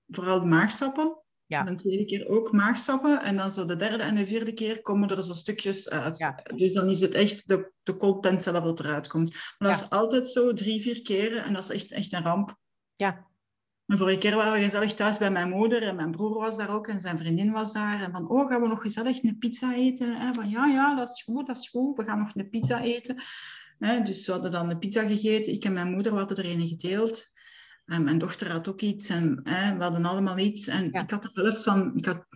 vooral maagstappen. Ja. En de tweede keer ook maagstappen. En dan zo de derde en de vierde keer komen er zo stukjes uit. Ja. Dus dan is het echt de, de content zelf dat eruit komt. Maar dat is altijd zo drie, vier keren. En dat is echt, echt een ramp. Ja. De vorige keer waren we gezellig thuis bij mijn moeder. En mijn broer was daar ook. En zijn vriendin was daar. En van, oh, gaan we nog gezellig een pizza eten? En van, ja, ja, dat is goed, dat is goed. We gaan nog een pizza eten. dus we hadden dan de pizza gegeten. Ik en mijn moeder hadden er een gedeeld. En mijn dochter had ook iets en hè, we hadden allemaal iets. En ik had er zelf van, ik had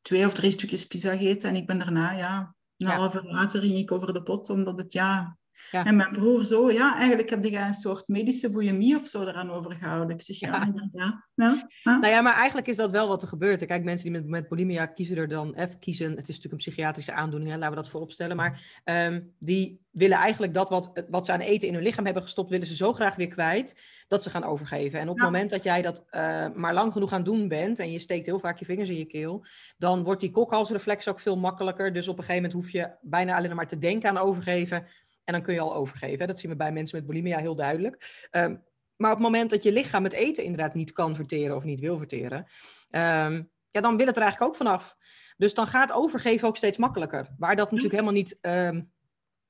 twee of drie stukjes pizza gegeten en ik ben daarna, ja, een half uur later ging ik over de pot, omdat het, ja, ja. En mijn broer zo, ja, eigenlijk heb je een soort medische boeiemie of zo eraan overgehouden. Ik zeg, ja, inderdaad. Ja. Nou ja, maar eigenlijk is dat wel wat er gebeurt. Kijk, mensen die met, met bulimia kiezen er dan, even kiezen, het is natuurlijk een psychiatrische aandoening, hè, laten we dat voorop stellen, maar um, die willen eigenlijk dat wat, wat ze aan eten in hun lichaam hebben gestopt, willen ze zo graag weer kwijt, dat ze gaan overgeven. En op het moment dat jij dat uh, maar lang genoeg aan doen bent, en je steekt heel vaak je vingers in je keel, dan wordt die kokhalsreflex ook veel makkelijker. Dus op een gegeven moment hoef je bijna alleen maar te denken aan overgeven, en dan kun je al overgeven. Dat zien we bij mensen met bulimia heel duidelijk. Um, maar op het moment dat je lichaam het eten inderdaad niet kan verteren of niet wil verteren, um, ja, dan wil het er eigenlijk ook vanaf. Dus dan gaat overgeven ook steeds makkelijker. Waar dat natuurlijk helemaal niet um,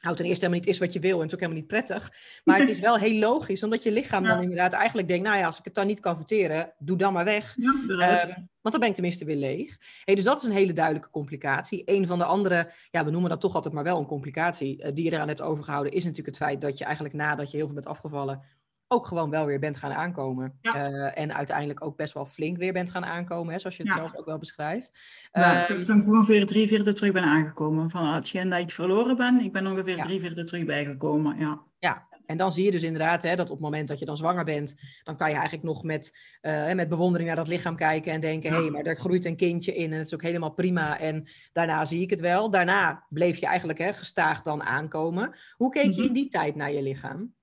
nou, ten eerste helemaal niet is wat je wil en het is ook helemaal niet prettig. Maar het is wel heel logisch, omdat je lichaam dan inderdaad eigenlijk denkt, nou ja, als ik het dan niet kan verteren, doe dan maar weg. Ja, um, want dan ben ik tenminste weer leeg. Hey, dus dat is een hele duidelijke complicatie. Een van de andere, ja, we noemen dat toch altijd maar wel een complicatie, uh, die je eraan hebt overgehouden, is natuurlijk het feit dat je eigenlijk nadat je heel veel bent afgevallen, ook gewoon wel weer bent gaan aankomen. Uh, en uiteindelijk ook best wel flink weer bent gaan aankomen, hè, zoals je het zelf ook wel beschrijft. Ja, ik heb ehm, dan ongeveer drie vierde terug ben aangekomen. Van hetgeen dat ik verloren ben, ik ben ongeveer drie vierde terug bijgekomen. Ja. ja, en dan zie je dus inderdaad hè, dat op het moment dat je dan zwanger bent, dan kan je eigenlijk nog met, uh, met bewondering naar dat lichaam kijken en denken, hé, hey, maar er groeit een kindje in en het is ook helemaal prima. En daarna zie ik het wel. Daarna bleef je eigenlijk hè, gestaag dan aankomen. Hoe keek je mhm. in die tijd naar je lichaam?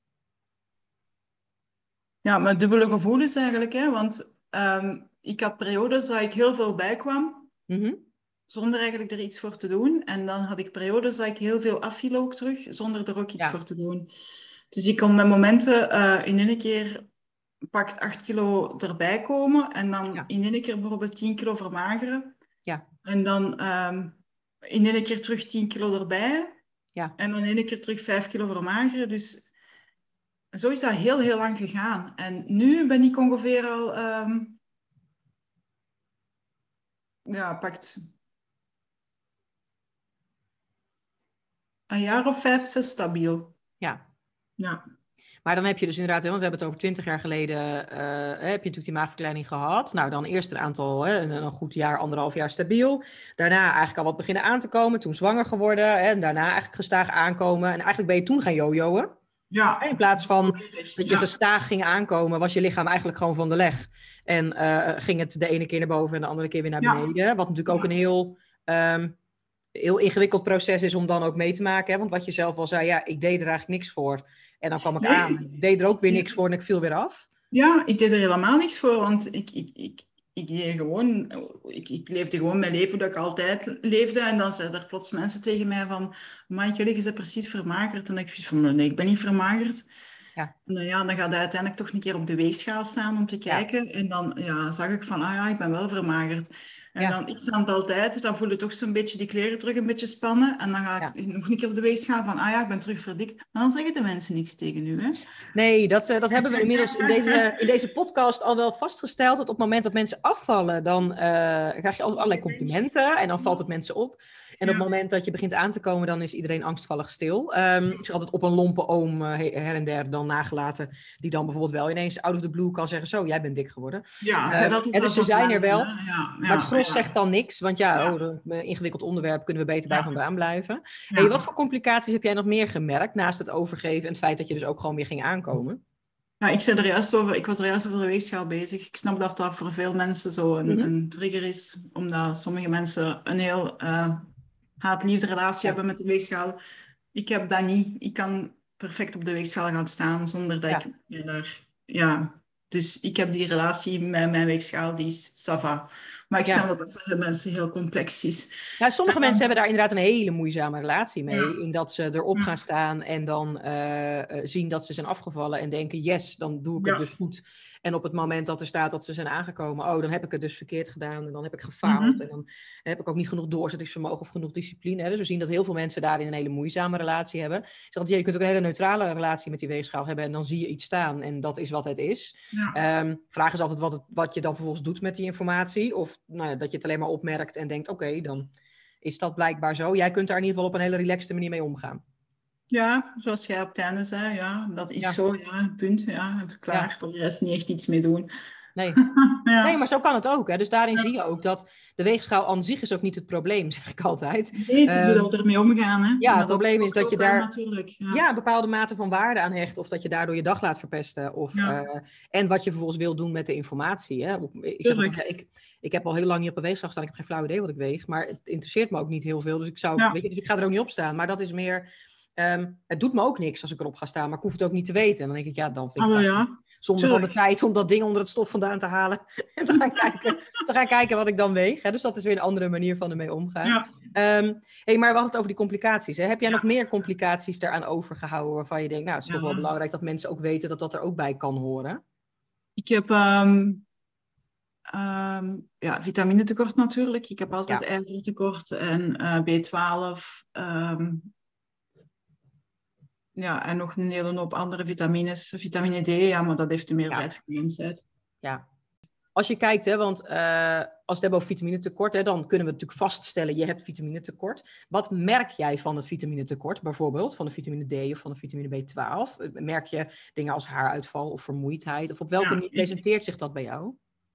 Ja, met dubbele gevoelens eigenlijk. Hè? Want um, ik had periodes dat ik heel veel bijkwam, mm zonder eigenlijk er iets voor te doen. En dan had ik periodes dat ik heel veel afviel ook terug, zonder er ook iets voor te doen. Dus ik kon met momenten uh, in één keer pakt 8 kilo erbij komen en dan in één keer bijvoorbeeld 10 kilo vermageren. Ja. En dan um, in één keer terug 10 kilo erbij. Ja. En dan in één keer terug 5 kilo vermageren. Dus zo is dat heel, heel lang gegaan. En nu ben ik ongeveer al, um, ja, pakt een jaar of vijf, zes stabiel. Ja. Ja. Maar dan heb je dus inderdaad, want we hebben het over twintig jaar geleden, uh, heb je natuurlijk die maagverkleining gehad. Nou, dan eerst een aantal, hè, een, goed jaar, anderhalf jaar stabiel. Daarna eigenlijk al wat beginnen aan te komen, toen zwanger geworden. Hè, en daarna eigenlijk gestaag aankomen. En eigenlijk ben je toen gaan jojoen. Ja. In plaats van dat je gestaag ging aankomen, was je lichaam eigenlijk gewoon van de leg. En uh, ging het de ene keer naar boven en de andere keer weer naar beneden. Wat natuurlijk ook een heel, um, heel ingewikkeld proces is om dan ook mee te maken. Hè? Want wat je zelf al zei, ja, ik deed er eigenlijk niks voor. En dan kwam ik aan. Ik deed er ook weer niks voor en ik viel weer af. Ja, ik deed er helemaal niks voor, want ik, ik, ik, ik, gewoon, ik, ik, leefde gewoon mijn leven dat ik altijd leefde. En dan zeiden er plots mensen tegen mij van... Maar jullie is precies vermagerd. En ik zei van, nee, ik ben niet vermagerd. Ja. Nou ja, dan gaat hij uiteindelijk toch een keer op de weegschaal staan om te kijken. En dan ja, zag ik van, ah ja, ik ben wel vermagerd. En dan, ik sta altijd, dan voel je toch zo'n beetje die kleren terug een beetje spannen. En dan ga ik nog een keer op de weegschaal van, ah ja, ik ben terug verdikt. Maar dan zeggen de mensen niks tegen u, hè? Nee, dat, uh, dat hebben we <laughs> inmiddels in deze, in deze podcast al wel vastgesteld. Dat op het moment dat mensen afvallen, dan uh, krijg je altijd allerlei complimenten. En dan valt het mensen op. En op het moment dat je begint aan te komen, dan is iedereen angstvallig stil. Um, ik zeg altijd op een lompe oom uh, her en der dan nagelaten. Die dan bijvoorbeeld wel ineens out of the blue kan zeggen, zo, jij bent dik geworden. Ja, dat is en dus ze zijn er wel. Ja, maar het gros zegt dan niks. Want ja, oh, een ingewikkeld onderwerp kunnen we beter bij vandaan blijven. Hey, wat voor complicaties heb jij nog meer gemerkt naast het overgeven en het feit dat je dus ook gewoon weer ging aankomen? Ja, ik, zei er juist over, ik was er juist over de weegschaal bezig. Ik snap dat dat voor veel mensen zo een, mhm. een trigger is, omdat sommige mensen een heel uh, haat-liefde relatie hebben met de weegschaal. Ik heb dat niet. Ik kan perfect op de weegschaal gaan staan zonder dat ik daar... Ja, dus ik heb die relatie met mijn weegschaal, die is sava. Maar ik snap dat het voor de mensen heel complex is. Ja, sommige mensen hebben daar inderdaad een hele moeizame relatie mee. In dat ze erop gaan staan en dan uh, zien dat ze zijn afgevallen en denken, yes, dan doe ik het dus goed. En op het moment dat er staat dat ze zijn aangekomen, oh, dan heb ik het dus verkeerd gedaan en dan heb ik gefaald. Mhm. En dan heb ik ook niet genoeg doorzettingsvermogen of genoeg discipline. Hè. Dus we zien dat heel veel mensen daarin een hele moeizame relatie hebben. Dus je kunt ook een hele neutrale relatie met die weegschaal hebben en dan zie je iets staan en dat is wat het is. Ja. Um, vraag is altijd wat, het, wat je dan vervolgens doet met die informatie. Of nou ja, dat je het alleen maar opmerkt en denkt, oké, dan is dat blijkbaar zo. Jij kunt daar in ieder geval op een hele relaxte manier mee omgaan. Ja, zoals jij op het einde zei, ja, dat is zo, ja, punt. Ja, even klaar. Ja. de rest niet echt iets mee doen. Nee. <laughs> nee, maar zo kan het ook. Hè. Dus daarin zie je ook dat de weegschaal aan zich is ook niet het probleem, <laughs> zeg ik altijd. Nee, het is hoe we ermee omgaan. Hè? Ja, het probleem is dat je daar ja. een bepaalde mate van waarde aan hecht. Of dat je daardoor je dag laat verpesten. Of, uh, en wat je vervolgens wil doen met de informatie. Hè. Ik, zeg, ik, ik heb al heel lang niet op een weegschaal gestaan. Ik heb geen flauw idee wat ik weeg. Maar het interesseert me ook niet heel veel. Dus ik, zou, weet je, dus ik ga er ook niet op staan. Maar dat is meer Ehm, het doet me ook niks als ik erop ga staan, maar ik hoef het ook niet te weten. En dan denk ik, ja, dan vind ik oh, ja. zonder van de tijd om dat ding onder het stof vandaan te halen. <laughs> en te gaan <laughs> kijken, te gaan kijken wat ik dan weeg. Hè. Dus dat is weer een andere manier van ermee omgaan. Ja. Um, hey, maar we hadden het over die complicaties. Hè. Heb jij nog meer complicaties daaraan overgehouden waarvan je denkt, nou, het is toch wel belangrijk dat mensen ook weten dat dat er ook bij kan horen? Ik heb um, um, ja, vitaminetekort natuurlijk. Ik heb altijd ijzertekort en uh, B12 ja, en nog een hele hoop andere vitamines. Vitamine D, ja, maar dat heeft de meerderheid ja. van Ja. Als je kijkt, hè, want uh, als we het hebben over vitaminetekort, hè, dan kunnen we natuurlijk vaststellen, je hebt vitaminetekort. Wat merk jij van het vitaminetekort, bijvoorbeeld van de vitamine D of van de vitamine B12? Merk je dingen als haaruitval of vermoeidheid? Of op welke manier presenteert zich dat bij jou?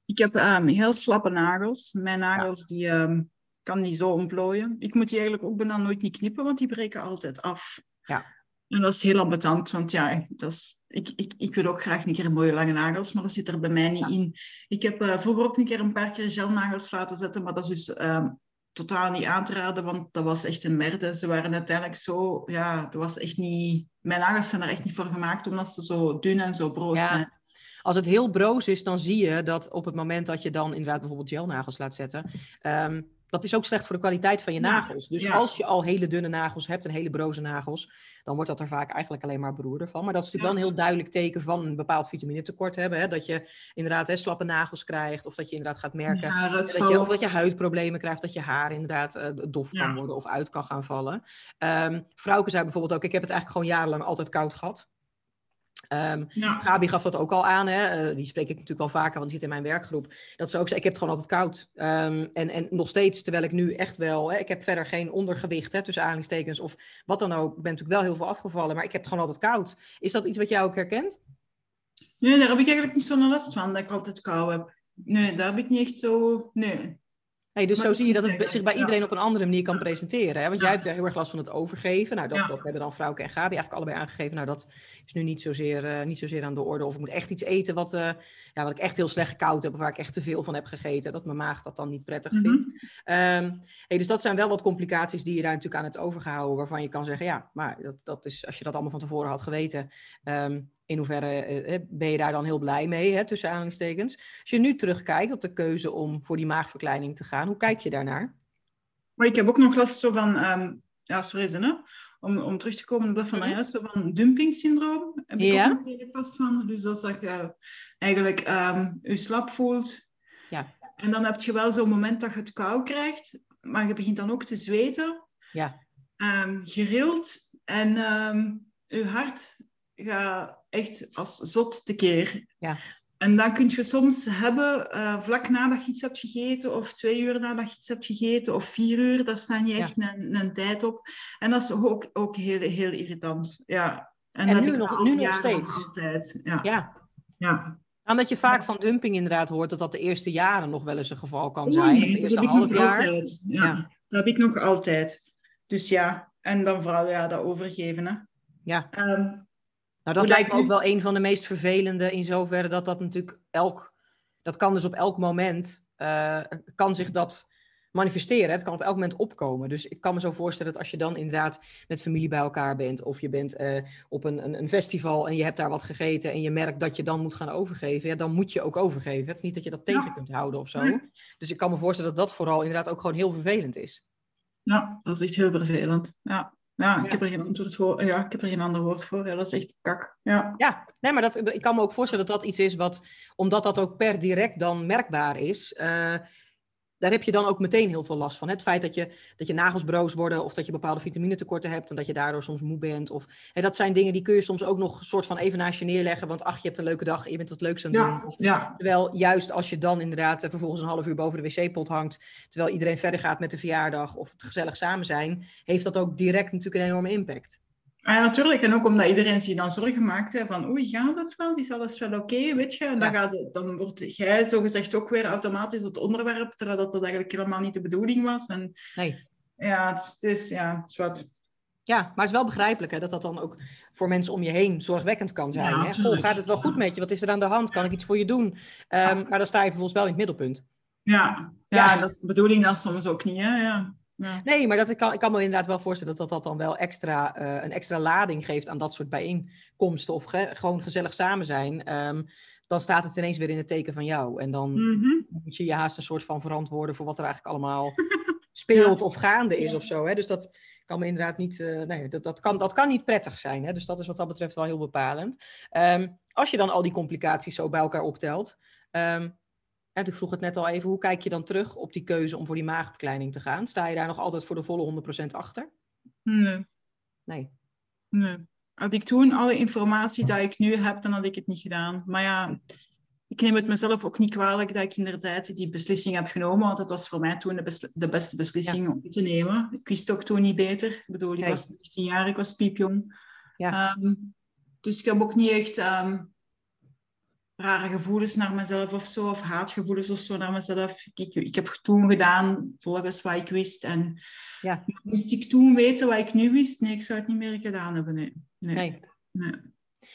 Ik heb um, heel slappe nagels. Mijn nagels, die um, kan die zo ontplooien. Ik moet die eigenlijk ook bijna nooit niet knippen, want die breken altijd af. Ja. En dat is heel ambetant, want ja, dat is, ik, ik, ik wil ook graag een keer mooie lange nagels, maar dat zit er bij mij niet in. Ik heb uh, vroeger ook een keer een paar keer gelnagels laten zetten, maar dat is dus uh, totaal niet aan te raden, want dat was echt een merde. Ze waren uiteindelijk zo, ja, dat was echt niet... Mijn nagels zijn er echt niet voor gemaakt, omdat ze zo dun en zo broos zijn. Als het heel broos is, dan zie je dat op het moment dat je dan inderdaad bijvoorbeeld gelnagels laat zetten... Um, dat is ook slecht voor de kwaliteit van je nagels. Dus als je al hele dunne nagels hebt en hele broze nagels, dan wordt dat er vaak eigenlijk alleen maar beroerder van. Maar dat is natuurlijk wel een heel duidelijk teken van een bepaald vitaminetekort hebben. Hè? Dat je inderdaad hè, slappe nagels krijgt, of dat je inderdaad gaat merken dat, je, of dat je huidproblemen krijgt, dat je haar inderdaad uh, dof kan worden of uit kan gaan vallen. Um, ehm, Vrouwke zei bijvoorbeeld ook, ik heb het eigenlijk gewoon jarenlang altijd koud gehad. Um, Gabi gaf dat ook al aan, hè? Uh, die spreek ik natuurlijk wel vaker, want die zit in mijn werkgroep. Dat ze ook zei, ik heb het gewoon altijd koud. Um, en, en nog steeds, terwijl ik nu echt wel, hè, ik heb verder geen ondergewicht, hè, tussen aanhalingstekens of wat dan ook. Ik ben natuurlijk wel heel veel afgevallen, maar ik heb het gewoon altijd koud. Is dat iets wat jij ook herkent? Nee, daar heb ik eigenlijk niet zo'n last van, dat ik altijd kou heb. Nee, daar heb ik niet echt zo, nee. Hey, dus zo zie je dat het zich bij iedereen op een andere manier kan presenteren. Hè? Want jij hebt heel erg last van het overgeven. Nou, dat, dat hebben dan Vrouwke en Gabi eigenlijk allebei aangegeven. Nou, dat is nu niet zozeer, uh, niet zozeer aan de orde. Of ik moet echt iets eten wat, uh, ja, wat ik echt heel slecht koud heb. Of waar ik echt te veel van heb gegeten. Dat mijn maag dat dan niet prettig mhm. vindt. Um, hey, dus dat zijn wel wat complicaties die je daar natuurlijk aan hebt overgehouden. Waarvan je kan zeggen, ja, maar dat, dat is, als je dat allemaal van tevoren had geweten... Um, in hoeverre uh, ben je daar dan heel blij mee, hè, tussen aanhalingstekens. Als je nu terugkijkt op de keuze om voor die maagverkleining te gaan, hoe kijk je daarnaar? Maar ik heb ook nog last zo van, um, ja, sorry, hè? Om, om terug te komen op dat van mm zo van dumping-syndroom. Heb ik ja. ook last van. Dus dat is dat je eigenlijk um, je slap voelt. Ja. En dan heb je wel zo'n moment dat je het kou krijgt, maar je begint dan ook te zweten. Ja. Um, gerild en je hart gaat echt als zot tekeer. Ja. En dan kun je soms hebben, uh, vlak nadat je iets hebt gegeten, of twee uur nadat je iets hebt gegeten, of vier uur, daar staat niet echt een, een, tijd op. En dat is ook, ook heel, heel irritant. Ja. En, en nu, nog, nu nog steeds. Altijd. Ja. ja. ja. Omdat je vaak van dumping inderdaad hoort dat dat de eerste jaren nog wel eens een geval kan zijn. Nee, de eerste half jaar. Altijd. Ja. ja. Dat heb ik nog altijd. Dus ja, en dan vooral ja, dat overgeven. Hè. Ja. Um, Nou, dat lijkt me ook wel een van de meest vervelende in zoverre dat dat natuurlijk elk, dat kan dus op elk moment, uh, kan zich dat manifesteren. Het kan op elk moment opkomen. Dus ik kan me zo voorstellen dat als je dan inderdaad met familie bij elkaar bent, of je bent uh, op een, een, een, festival en je hebt daar wat gegeten en je merkt dat je dan moet gaan overgeven, ja, dan moet je ook overgeven. Het is niet dat je dat tegen kunt houden of zo. Dus ik kan me voorstellen dat dat vooral inderdaad ook gewoon heel vervelend is. Ja, dat is echt heel vervelend. Ja. Ja, ik heb er geen antwoord voor. Ja, ik heb er geen ander woord voor. Ja, dat is echt kak. Ja, ja nee, maar dat, ik kan me ook voorstellen dat dat iets is wat, omdat dat ook per direct dan merkbaar is, uh, daar heb je dan ook meteen heel veel last van. Het feit dat je, dat je nagels broos worden of dat je bepaalde vitaminetekorten hebt en dat je daardoor soms moe bent. Of, hè, dat zijn dingen die kun je soms ook nog soort van even naast je neerleggen, want ach, je hebt een leuke dag je bent het leukste aan het ja, doen. ja. Terwijl juist als je dan inderdaad eh, vervolgens een half uur boven de wc-pot hangt, terwijl iedereen verder gaat met de verjaardag of het gezellig samen zijn, heeft dat ook direct natuurlijk een enorme impact. Ah ja, natuurlijk. En ook omdat iedereen zich dan zorgen maakt hè, van oei, gaat het wel? Is alles wel oké? weet je? En dan, gaat, dan word jij zogezegd ook weer automatisch het onderwerp, terwijl dat, dat eigenlijk helemaal niet de bedoeling was. En, nee. Ja, het is, ja, zwart. Ja, maar het is wel begrijpelijk hè, dat dat dan ook voor mensen om je heen zorgwekkend kan zijn. Ja, hè? Goh, gaat het wel goed met je? Wat is er aan de hand? Kan ik iets voor je doen? Um, maar dan sta je vervolgens wel in het middelpunt. Ja, ja, dat is de bedoeling dan soms ook niet. Hè? Ja. Nee, maar dat, ik, kan, ik kan me inderdaad wel voorstellen dat dat, dat dan wel extra, uh, een extra lading geeft aan dat soort bijeenkomsten of ge, gewoon gezellig samen zijn. Um, dan staat het ineens weer in het teken van jou. En dan mm -hmm. moet je je haast een soort van verantwoorden voor wat er eigenlijk allemaal <laughs> speelt ja. of gaande is of zo. Hè? Dus dat kan me inderdaad niet, uh, nee, dat, dat, kan, dat kan niet prettig zijn. Hè? Dus dat is wat dat betreft wel heel bepalend. Um, als je dan al die complicaties zo bij elkaar optelt. Um, en ik vroeg het net al even, hoe kijk je dan terug op die keuze om voor die maagverkleining te gaan? Sta je daar nog altijd voor de volle 100% achter? Nee. Nee. Nee. Had ik toen alle informatie die ik nu heb, dan had ik het niet gedaan. Maar ja, ik neem het mezelf ook niet kwalijk dat ik inderdaad die beslissing heb genomen, want het was voor mij toen de, de beste beslissing ja. om te nemen. Ik wist ook toen niet beter. Ik bedoel, ik nee. was 19 jaar, ik was piepjong. Ja. Um, dus ik heb ook niet echt... Um, rare gevoelens naar mezelf of zo, of haatgevoelens of zo naar mezelf. Ik, ik heb toen gedaan volgens wat ik wist. En ja. moest ik toen weten wat ik nu wist? Nee, ik zou het niet meer gedaan hebben. Nee. nee. nee. nee.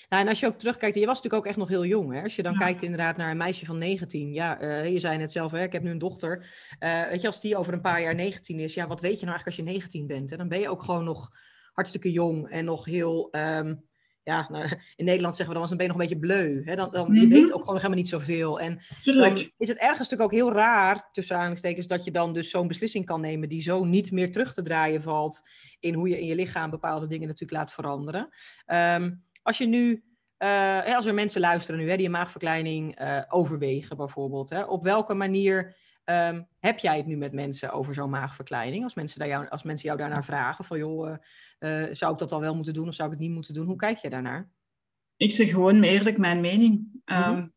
Nou, en als je ook terugkijkt, je was natuurlijk ook echt nog heel jong. Hè? Als je dan ja. kijkt inderdaad naar een meisje van 19. Ja, uh, je zei net zelf, hè, ik heb nu een dochter. Uh, weet je, als die over een paar jaar 19 is, ja, wat weet je nou eigenlijk als je 19 bent? Hè? Dan ben je ook gewoon nog hartstikke jong en nog heel... Um, ja, nou, in Nederland zeggen we dan, dan ben je nog een beetje bleu. Hè? Dan, dan, mm -hmm. Je weet ook gewoon helemaal niet zoveel. En Tuurlijk. dan is het ergens natuurlijk ook heel raar, tussen aanhalingstekens, dat je dan dus zo'n beslissing kan nemen die zo niet meer terug te draaien valt in hoe je in je lichaam bepaalde dingen natuurlijk laat veranderen. Um, als je nu, uh, als er mensen luisteren nu, hè, die een maagverkleining uh, overwegen bijvoorbeeld, hè, op welke manier Um, heb jij het nu met mensen over zo'n maagverkleining? Als mensen, daar jou, als mensen jou daarnaar vragen, van joh, uh, uh, zou ik dat dan wel moeten doen of zou ik het niet moeten doen? Hoe kijk je daarnaar? Ik zeg gewoon eerlijk mijn mening. Mm -hmm. um,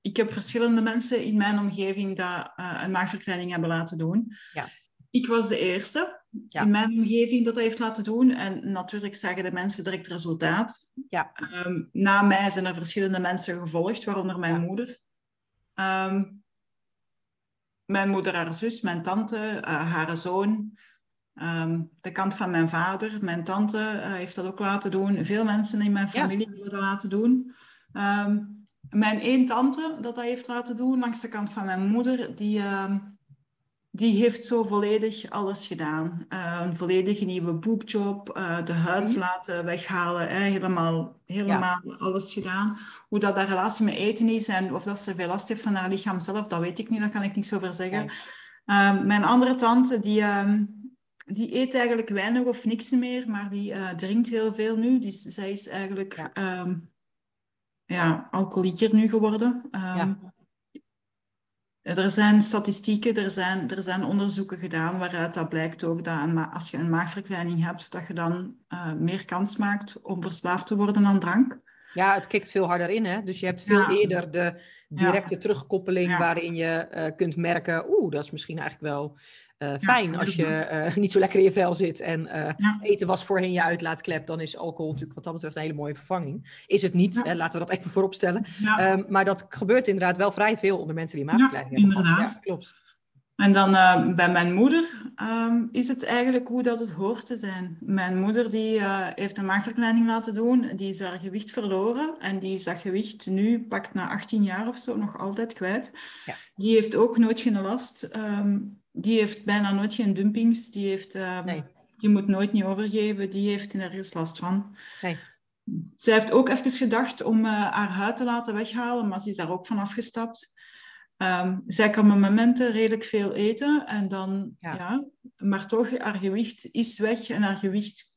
ik heb verschillende mensen in mijn omgeving dat uh, een maagverkleining hebben laten doen. Ja. Ik was de eerste ja. in mijn omgeving dat dat heeft laten doen. En natuurlijk zagen de mensen direct resultaat. Ja. Um, na mij zijn er verschillende mensen gevolgd, waaronder mijn ja. moeder mijn moeder, haar zus, mijn tante, uh, haar zoon, um, de kant van mijn vader, mijn tante uh, heeft dat ook laten doen. Veel mensen in mijn familie ja. hebben dat laten doen. Um, mijn één tante dat dat heeft laten doen, langs de kant van mijn moeder, die, um, die heeft zo volledig alles gedaan. Uh, een volledige nieuwe boekjob, uh, de huid mm. laten weghalen, hè, helemaal, helemaal ja. alles gedaan. Hoe dat haar relatie met eten is en of dat ze veel last heeft van haar lichaam zelf, dat weet ik niet, daar kan ik niks over zeggen. Ja. Uh, mijn andere tante, die, um, die eet eigenlijk weinig of niks meer, maar die uh, drinkt heel veel nu. Dus zij is eigenlijk ja. Um, ja, alcoholieker nu geworden. Um, ja. Er zijn statistieken, er zijn, er zijn onderzoeken gedaan waaruit dat blijkt ook dat een, als je een maagverkleining hebt, dat je dan uh, meer kans maakt om verslaafd te worden aan drank. Ja, het kikt veel harder in, hè? Dus je hebt veel ja. eerder de directe ja. terugkoppeling ja. waarin je uh, kunt merken, oeh, dat is misschien eigenlijk wel uh, fijn ja, als je uh, niet zo lekker in je vel zit en uh, ja. eten was voorheen je uitlaatklep, dan is alcohol natuurlijk wat dat betreft een hele mooie vervanging. Is het niet, ja. hè, laten we dat even vooropstellen. Um, maar dat gebeurt inderdaad wel vrij veel onder mensen die maagverkleining hebben. Inderdaad. klopt. En dan uh, bij mijn moeder um, is het eigenlijk hoe dat het hoort te zijn. Mijn moeder die, uh, heeft een maagverkleining laten doen, die is haar gewicht verloren en die is dat gewicht nu, pakt na 18 jaar of zo, nog altijd kwijt. Ja. Die heeft ook nooit geen last. Um, die heeft bijna nooit geen dumpings. Die, heeft, um, nee. die moet nooit niet overgeven. Die heeft nergens last van. Nee. Zij heeft ook even gedacht om uh, haar huid te laten weghalen, maar ze is daar ook van afgestapt. Um, zij kan met momenten redelijk veel eten en dan, ja. maar toch, haar gewicht is weg en haar gewicht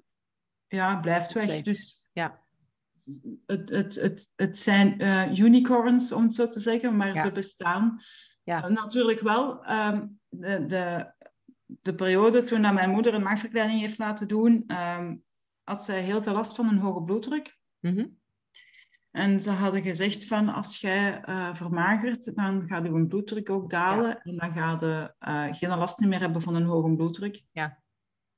ja, blijft weg. Dus ja. het, het, het, het zijn uh, unicorns, om het zo te zeggen, maar ze bestaan. Ja. Uh, natuurlijk wel. Um, de, de, de periode toen mijn moeder een maagverkleining heeft laten doen, um, had zij heel veel last van een hoge bloeddruk. Mm -hmm. En ze hadden gezegd van als jij uh, vermagert, dan gaat je bloeddruk ook dalen en dan ga je uh, geen last meer hebben van een hoge bloeddruk. Ja.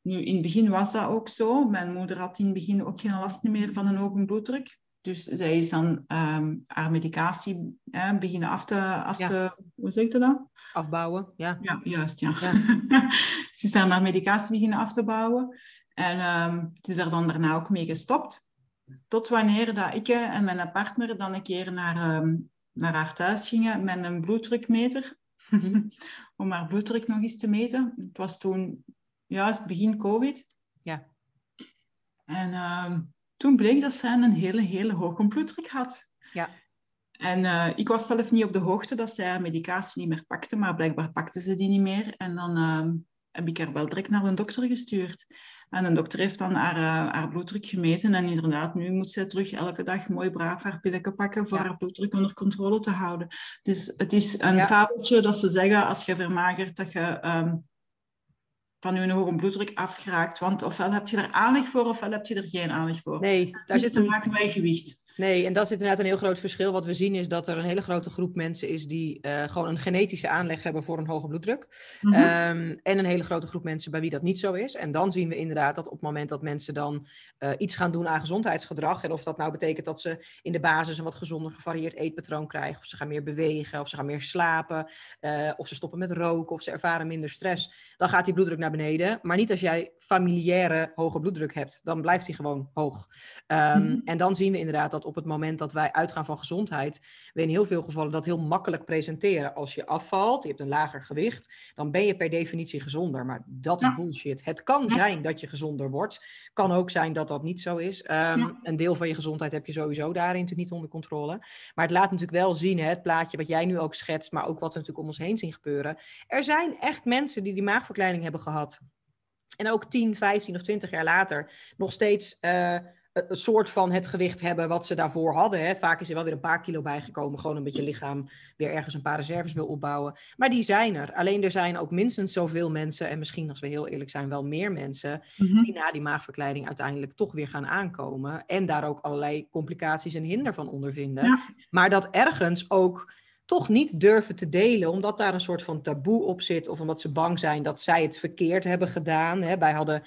Nu, in het begin was dat ook zo. Mijn moeder had in het begin ook geen last meer van een hoge bloeddruk. Dus zij is dan um, haar medicatie eh, beginnen af te, af te... Hoe zeg je dat? Afbouwen, ja. Ja, juist, ja. ja. <laughs> ze is dan haar medicatie beginnen af te bouwen. En um, het is er dan daarna ook mee gestopt. Tot wanneer dat ik en mijn partner dan een keer naar, um, naar haar thuis gingen met een bloeddrukmeter. <laughs> om haar bloeddruk nog eens te meten. Het was toen juist begin COVID. Ja. En um, toen bleek dat zij een hele, hele hoge bloeddruk had. Ja. En uh, ik was zelf niet op de hoogte dat zij haar medicatie niet meer pakte, maar blijkbaar pakte ze die niet meer. En dan um, heb ik haar wel direct naar de dokter gestuurd. En een dokter heeft dan haar, uh, haar bloeddruk gemeten. En inderdaad, nu moet ze terug elke dag mooi braaf haar pillen pakken voor haar bloeddruk onder controle te houden. Dus het is een ja. fabeltje dat ze zeggen als je vermagert dat je um, van je hoge bloeddruk afgeraakt. Want ofwel heb je er aanleg voor, ofwel heb je er geen aanleg voor. Nee, daar zit te maken met gewicht. Nee, en dat zit inderdaad een heel groot verschil. Wat we zien is dat er een hele grote groep mensen is die uh, gewoon een genetische aanleg hebben voor een hoge bloeddruk. Mm -hmm. um, en een hele grote groep mensen bij wie dat niet zo is. En dan zien we inderdaad dat op het moment dat mensen dan uh, iets gaan doen aan gezondheidsgedrag. En of dat nou betekent dat ze in de basis een wat gezonder gevarieerd eetpatroon krijgen. Of ze gaan meer bewegen, of ze gaan meer slapen. Uh, of ze stoppen met roken, of ze ervaren minder stress. Dan gaat die bloeddruk naar beneden. Maar niet als jij familiaire hoge bloeddruk hebt. Dan blijft die gewoon hoog. Um, mm -hmm. En dan zien we inderdaad dat op het moment dat wij uitgaan van gezondheid, we in heel veel gevallen dat heel makkelijk presenteren. Als je afvalt, je hebt een lager gewicht, dan ben je per definitie gezonder. Maar dat is ja. bullshit. Het kan ja. zijn dat je gezonder wordt. Kan ook zijn dat dat niet zo is. Um, ja. Een deel van je gezondheid heb je sowieso daarin natuurlijk niet onder controle. Maar het laat natuurlijk wel zien, hè, het plaatje wat jij nu ook schetst, maar ook wat we natuurlijk om ons heen zien gebeuren. Er zijn echt mensen die die maagverkleining hebben gehad. En ook 10, 15 of 20 jaar later nog steeds uh, een soort van het gewicht hebben wat ze daarvoor hadden. Hè. Vaak is er wel weer een paar kilo bijgekomen, gewoon omdat je lichaam weer ergens een paar reserves wil opbouwen. Maar die zijn er. Alleen er zijn ook minstens zoveel mensen, en misschien als we heel eerlijk zijn, wel meer mensen, mm-hmm. die na die maagverkleiding uiteindelijk toch weer gaan aankomen. En daar ook allerlei complicaties en hinder van ondervinden. Ja. Maar dat ergens ook toch niet durven te delen, omdat daar een soort van taboe op zit, of omdat ze bang zijn dat zij het verkeerd hebben gedaan. Hè. Wij hadden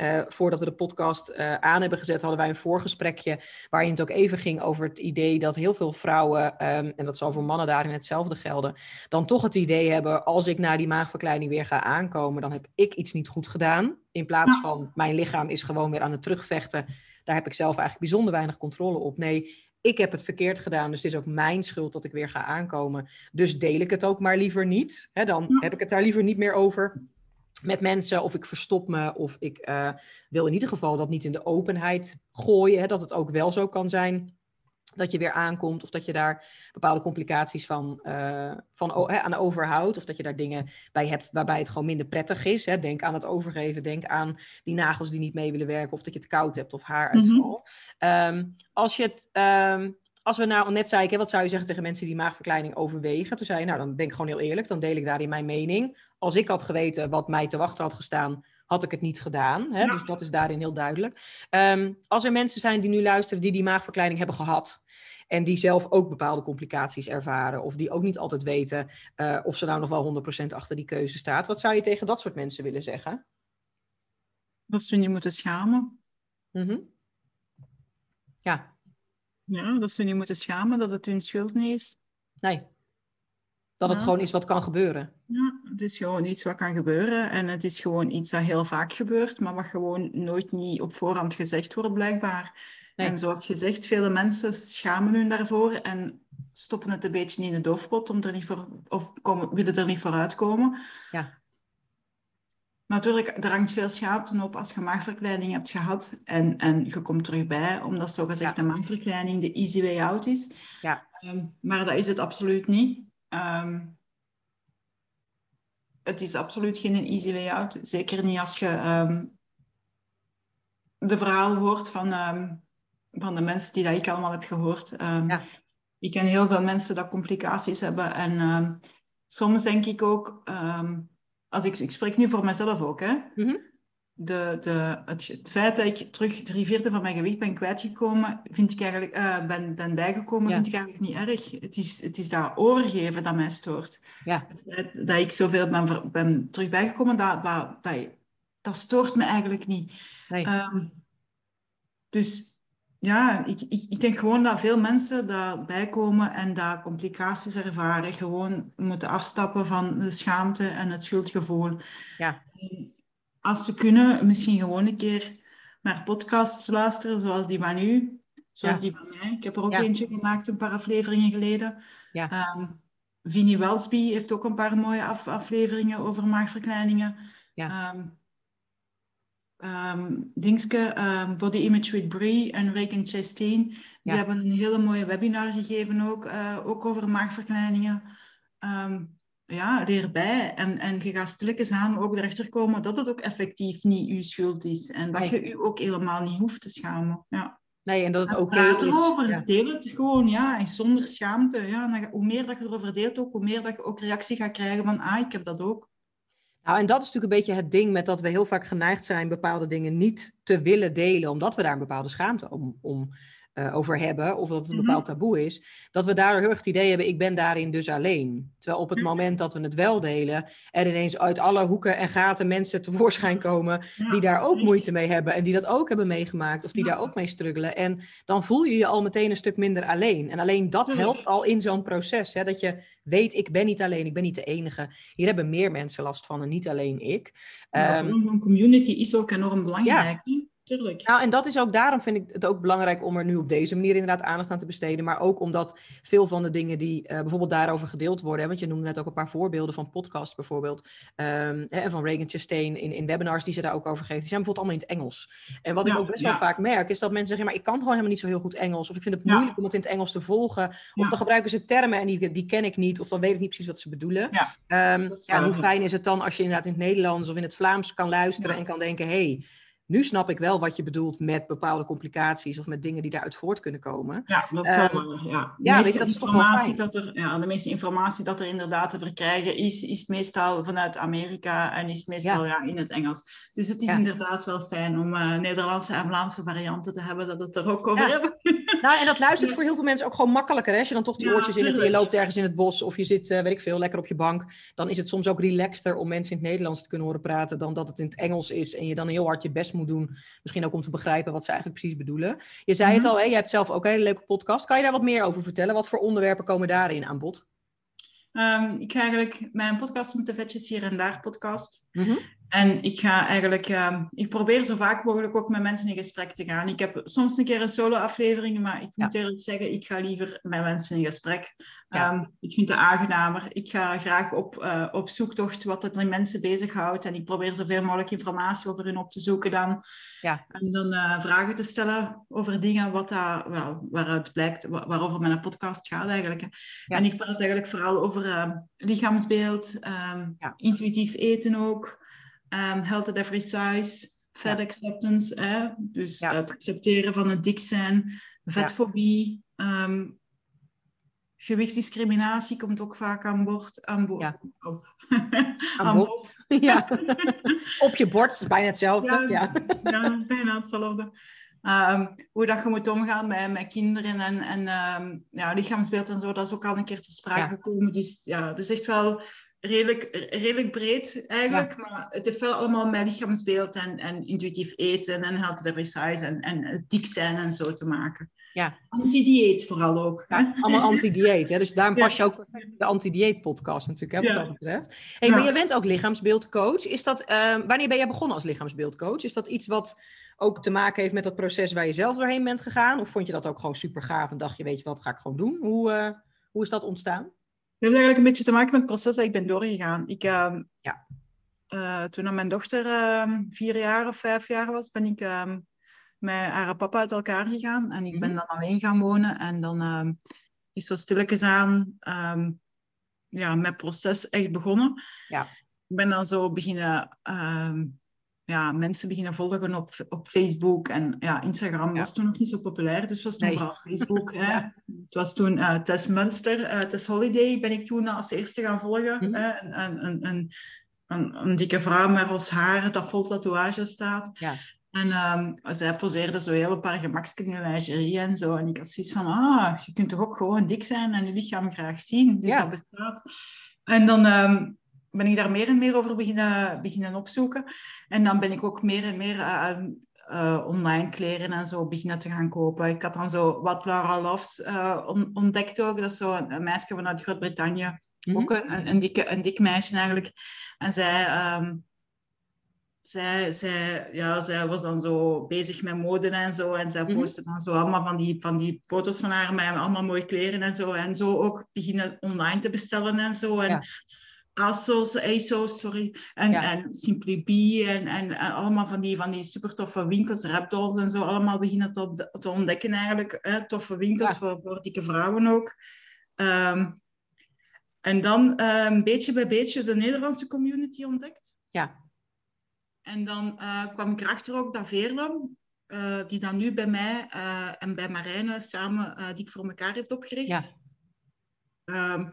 uh, voordat we de podcast uh, aan hebben gezet, hadden wij een voorgesprekje waarin het ook even ging over het idee dat heel veel vrouwen, um, en dat zal voor mannen daarin hetzelfde gelden, dan toch het idee hebben, als ik naar die maagverkleining weer ga aankomen, dan heb ik iets niet goed gedaan. In plaats van mijn lichaam is gewoon weer aan het terugvechten. Daar heb ik zelf eigenlijk bijzonder weinig controle op. Nee, ik heb het verkeerd gedaan, dus het is ook mijn schuld dat ik weer ga aankomen. Dus deel ik het ook maar liever niet. Hè, dan heb ik het daar liever niet meer over met mensen, of ik verstop me, of ik uh, wil in ieder geval dat niet in de openheid gooien. Hè, dat het ook wel zo kan zijn dat je weer aankomt, of dat je daar bepaalde complicaties van, uh, van hè, aan overhoudt, of dat je daar dingen bij hebt waarbij het gewoon minder prettig is. Hè. Denk aan het overgeven, denk aan die nagels die niet mee willen werken, of dat je het koud hebt of haaruitval. Um, als je het. Um, als we nou net zei ik, hè, wat zou je zeggen tegen mensen die maagverkleining overwegen? Toen zei je, nou, dan ben ik gewoon heel eerlijk, dan deel ik daarin mijn mening. Als ik had geweten wat mij te wachten had gestaan, had ik het niet gedaan. Hè? Ja. Dus dat is daarin heel duidelijk. Um, als er mensen zijn die nu luisteren die die maagverkleining hebben gehad, en die zelf ook bepaalde complicaties ervaren, of die ook niet altijd weten uh, of ze nou nog wel 100% achter die keuze staat, wat zou je tegen dat soort mensen willen zeggen? Dat ze niet moeten schamen. Mm-hmm. Ja, ja, dat ze niet moeten schamen dat het hun schuld niet is. Nee. Dat ja. het gewoon is wat kan gebeuren. Ja, het is gewoon iets wat kan gebeuren. En het is gewoon iets dat heel vaak gebeurt, maar wat gewoon nooit niet op voorhand gezegd wordt, blijkbaar. En zoals gezegd, vele mensen schamen hun daarvoor en stoppen het een beetje in de doofpot om er niet voor, of komen, willen er niet vooruit komen. Ja. Natuurlijk, er hangt veel schaamte op als je maagverkleining hebt gehad en, en je komt terug bij, omdat zogezegd ja. de maagverkleining de easy way out is. Ja. Ehm, maar dat is het absoluut niet. Ehm, het is absoluut geen easy way out. Zeker niet als je ehm, de verhalen hoort van, van de mensen die dat ik allemaal heb gehoord. Ja. Ik ken heel veel mensen dat complicaties hebben. En soms denk ik ook als ik, ik spreek nu voor mezelf ook, hè. Mhm. De, de, het, het, feit dat ik terug drie vierde van mijn gewicht ben kwijtgekomen, vind ik eigenlijk, uh, ben, ben bijgekomen, vind ik eigenlijk niet erg. Het is, het is dat overgeven dat mij stoort. Ja. Dat ik zoveel ben, ben terug bijgekomen, dat, dat, dat, dat stoort me eigenlijk niet. Nee. Um, dus ja, ik, ik, ik, denk gewoon dat veel mensen daarbij komen en dat complicaties ervaren. Gewoon moeten afstappen van de schaamte en het schuldgevoel. Ja. Als ze kunnen, misschien gewoon een keer naar podcasts luisteren, zoals die van u, zoals die van mij. Ik heb er ook eentje gemaakt een paar afleveringen geleden. Ja. Um, Vinnie Welsby heeft ook een paar mooie af afleveringen over maagverkleiningen. Ja. Um, um, Dingske, um, Body Image with Brie en Reagan Chastain. Die Ja. hebben een hele mooie webinar gegeven ook, uh, ook over maagverkleiningen. Um, ja, leer bij. En, en je gaat stilletjes aan ook erachter komen dat het ook effectief niet uw schuld is. En dat Nee. je je ook helemaal niet hoeft te schamen. Ja. Nee, en dat het oké praat is. erover, Ja. deel het gewoon, ja, en zonder schaamte. Ja. En hoe meer dat je erover deelt, ook, hoe meer dat je ook reactie gaat krijgen van, ah, ik heb dat ook. Nou, en dat is natuurlijk een beetje het ding met dat we heel vaak geneigd zijn bepaalde dingen niet te willen delen, omdat we daar een bepaalde schaamte om, om eh, over hebben, of dat het een Mhm. bepaald taboe is, dat we daardoor heel erg het idee hebben, ik ben daarin dus alleen. Terwijl op het Mhm. moment dat we het wel delen, er ineens uit alle hoeken en gaten mensen tevoorschijn komen Ja, die daar ook precies. moeite mee hebben en die dat ook hebben meegemaakt of die Ja. daar ook mee struggelen. En dan voel je je al meteen een stuk minder alleen. En alleen dat helpt al in zo'n proces, hè, dat je weet, ik ben niet alleen, ik ben niet de enige. Hier hebben meer mensen last van en niet alleen ik. Ja, Ehm, community is ook enorm belangrijk. Tuurlijk. nou, en dat is ook daarom vind ik het ook belangrijk om er nu op deze manier inderdaad aandacht aan te besteden. Maar ook omdat veel van de dingen die eh, bijvoorbeeld daarover gedeeld worden. Hè, want je noemde net ook een paar voorbeelden van podcasts bijvoorbeeld. ehm, hè, en van Reagan Chastain in, in webinars die ze daar ook over geeft. Die zijn bijvoorbeeld allemaal in het Engels. En wat ik Ja, ook best ja. wel vaak merk is dat mensen zeggen, maar ik kan gewoon helemaal niet zo heel goed Engels. Of ik vind het Ja. moeilijk om het in het Engels te volgen. Of Ja. dan gebruiken ze termen en die, die ken ik niet. Of dan weet ik niet precies wat ze bedoelen. Ja, Ehm, is ja, waar. hoe fijn is het dan als je inderdaad in het Nederlands of in het Vlaams kan luisteren Ja. en kan denken, hey, nu snap ik wel wat je bedoelt met bepaalde complicaties of met dingen die daaruit voort kunnen komen. Ja, dat Ehm, wel waar, ja. De ja, meeste je, informatie fijn. dat er, ja, de meeste informatie dat er inderdaad te verkrijgen is, is meestal vanuit Amerika en is meestal ja. in het Engels. Dus het is inderdaad wel fijn om eh, Nederlandse en Vlaamse varianten te hebben, dat het er ook over hebben. Nou, en dat luistert voor heel veel mensen ook gewoon makkelijker. Hè? Als je dan toch die Ja, oortjes in hebt en je loopt ergens in het bos of je zit, eh, weet ik veel, lekker op je bank. Dan is het soms ook relaxter om mensen in het Nederlands te kunnen horen praten dan dat het in het Engels is. En je dan heel hard je best moet doen. Misschien ook om te begrijpen wat ze eigenlijk precies bedoelen. Je zei het Mhm. al, hè? je hebt zelf ook een hele leuke podcast. Kan je daar wat meer over vertellen? Wat voor onderwerpen komen daarin aan bod? Ehm, ik ga eigenlijk mijn podcast met de Vetjes hier en daar podcast. Mhm. En ik ga eigenlijk, ehm, ik probeer zo vaak mogelijk ook met mensen in gesprek te gaan. Ik heb soms een keer een solo-aflevering, maar ik moet eerlijk zeggen, ik ga liever met mensen in gesprek. Ja. Ehm, ik vind het aangenamer. Ik ga graag op, eh, op zoektocht wat het die mensen bezighoudt. En ik probeer zoveel mogelijk informatie over hun op te zoeken dan. Ja. En dan eh, vragen te stellen over dingen wat dat, wel, waaruit blijkt, wa- waarover mijn podcast gaat eigenlijk. En ik praat eigenlijk vooral over ehm, lichaamsbeeld, Ja. intuïtief eten ook. Um, health at every size, fat Ja. acceptance, hè? dus Ja. het accepteren van het dik zijn, vetfobie, ehm, gewichtsdiscriminatie komt ook vaak aan bod. Aan, bo Ja. oh. Aan <laughs> bod. <laughs> ja. Op je bord, is bijna hetzelfde. Ja, Ja. ja, bijna hetzelfde. Ehm, hoe dat je moet omgaan met, met kinderen en, en ja, lichaamsbeeld en zo, dat is ook al een keer ter sprake gekomen. Dus ja, is echt wel redelijk, redelijk breed eigenlijk. Maar het heeft wel allemaal met lichaamsbeeld en, en intuïtief eten en healthy every size en, en dik zijn en zo te maken. Ja. Anti-dieet vooral ook. Ja, allemaal anti-dieet. Dus daarom pas je ook de anti-dieet podcast natuurlijk, hè, wat dat betreft. Hey, Maar je bent ook lichaamsbeeldcoach. Is dat, uh, wanneer ben jij begonnen als lichaamsbeeldcoach? Is dat iets wat ook te maken heeft met dat proces waar je zelf doorheen bent gegaan? Of vond je dat ook gewoon super gaaf en dacht je, weet je wat, ga ik gewoon doen? Hoe, uh, hoe is dat ontstaan? Het heeft eigenlijk een beetje te maken met het proces dat ik ben doorgegaan. Ik, uh, ja. Uh, toen mijn dochter ehm, vier jaar of vijf jaar was, ben ik ehm, met haar papa uit elkaar gegaan. En ik ben mhm. dan alleen gaan wonen. En dan is zo stilletjes aan ja, mijn proces echt begonnen. Ja. Ik ben dan zo beginnen... Um, ja, mensen beginnen volgen op, op Facebook. En ja, Instagram was toen nog niet zo populair, dus was toen nee. vooral Facebook. <laughs> hè. Het was toen uh, Tess Munster, uh, Tess Holiday ben ik toen als eerste gaan volgen. Mm -hmm. een, een, een, een, dikke vrouw met roze haar dat vol tatoeage staat. Ja. En um, zij poseerde zo heel een paar gemaksken in lingerie en zo. En ik had zoiets van, ah, je kunt toch ook gewoon dik zijn en je lichaam graag zien. Dus dat bestaat. En dan um, ben ik daar meer en meer over beginnen, beginnen opzoeken. En dan ben ik ook meer en meer uh, uh, online kleren en zo beginnen te gaan kopen. Ik had dan zo wat Laura Loves uh, ontdekt ook. Dat is zo een, een meisje vanuit Groot-Brittannië. Mm -hmm. Ook een, een, dikke, een dik meisje eigenlijk. En zij... Um, zij, zij, ja, zij was dan zo bezig met mode en zo. En zij mhm. postte dan zo allemaal van die, van die foto's van haar met allemaal mooie kleren en zo. En zo ook beginnen online te bestellen en zo. En ASOS, ASOS, sorry. En, en Simply B en, en, allemaal van die, van die super toffe winkels, Reptols en zo. Allemaal beginnen te, te ontdekken eigenlijk. Hè? Toffe winkels voor, voor dikke vrouwen ook. Um, en dan um, beetje bij beetje de Nederlandse community ontdekt. Ja. En dan uh, kwam ik erachter ook dat Veerle, uh, die dan nu bij mij uh, en bij Marijne samen Dik voor elkaar heeft opgericht. Ja. Um,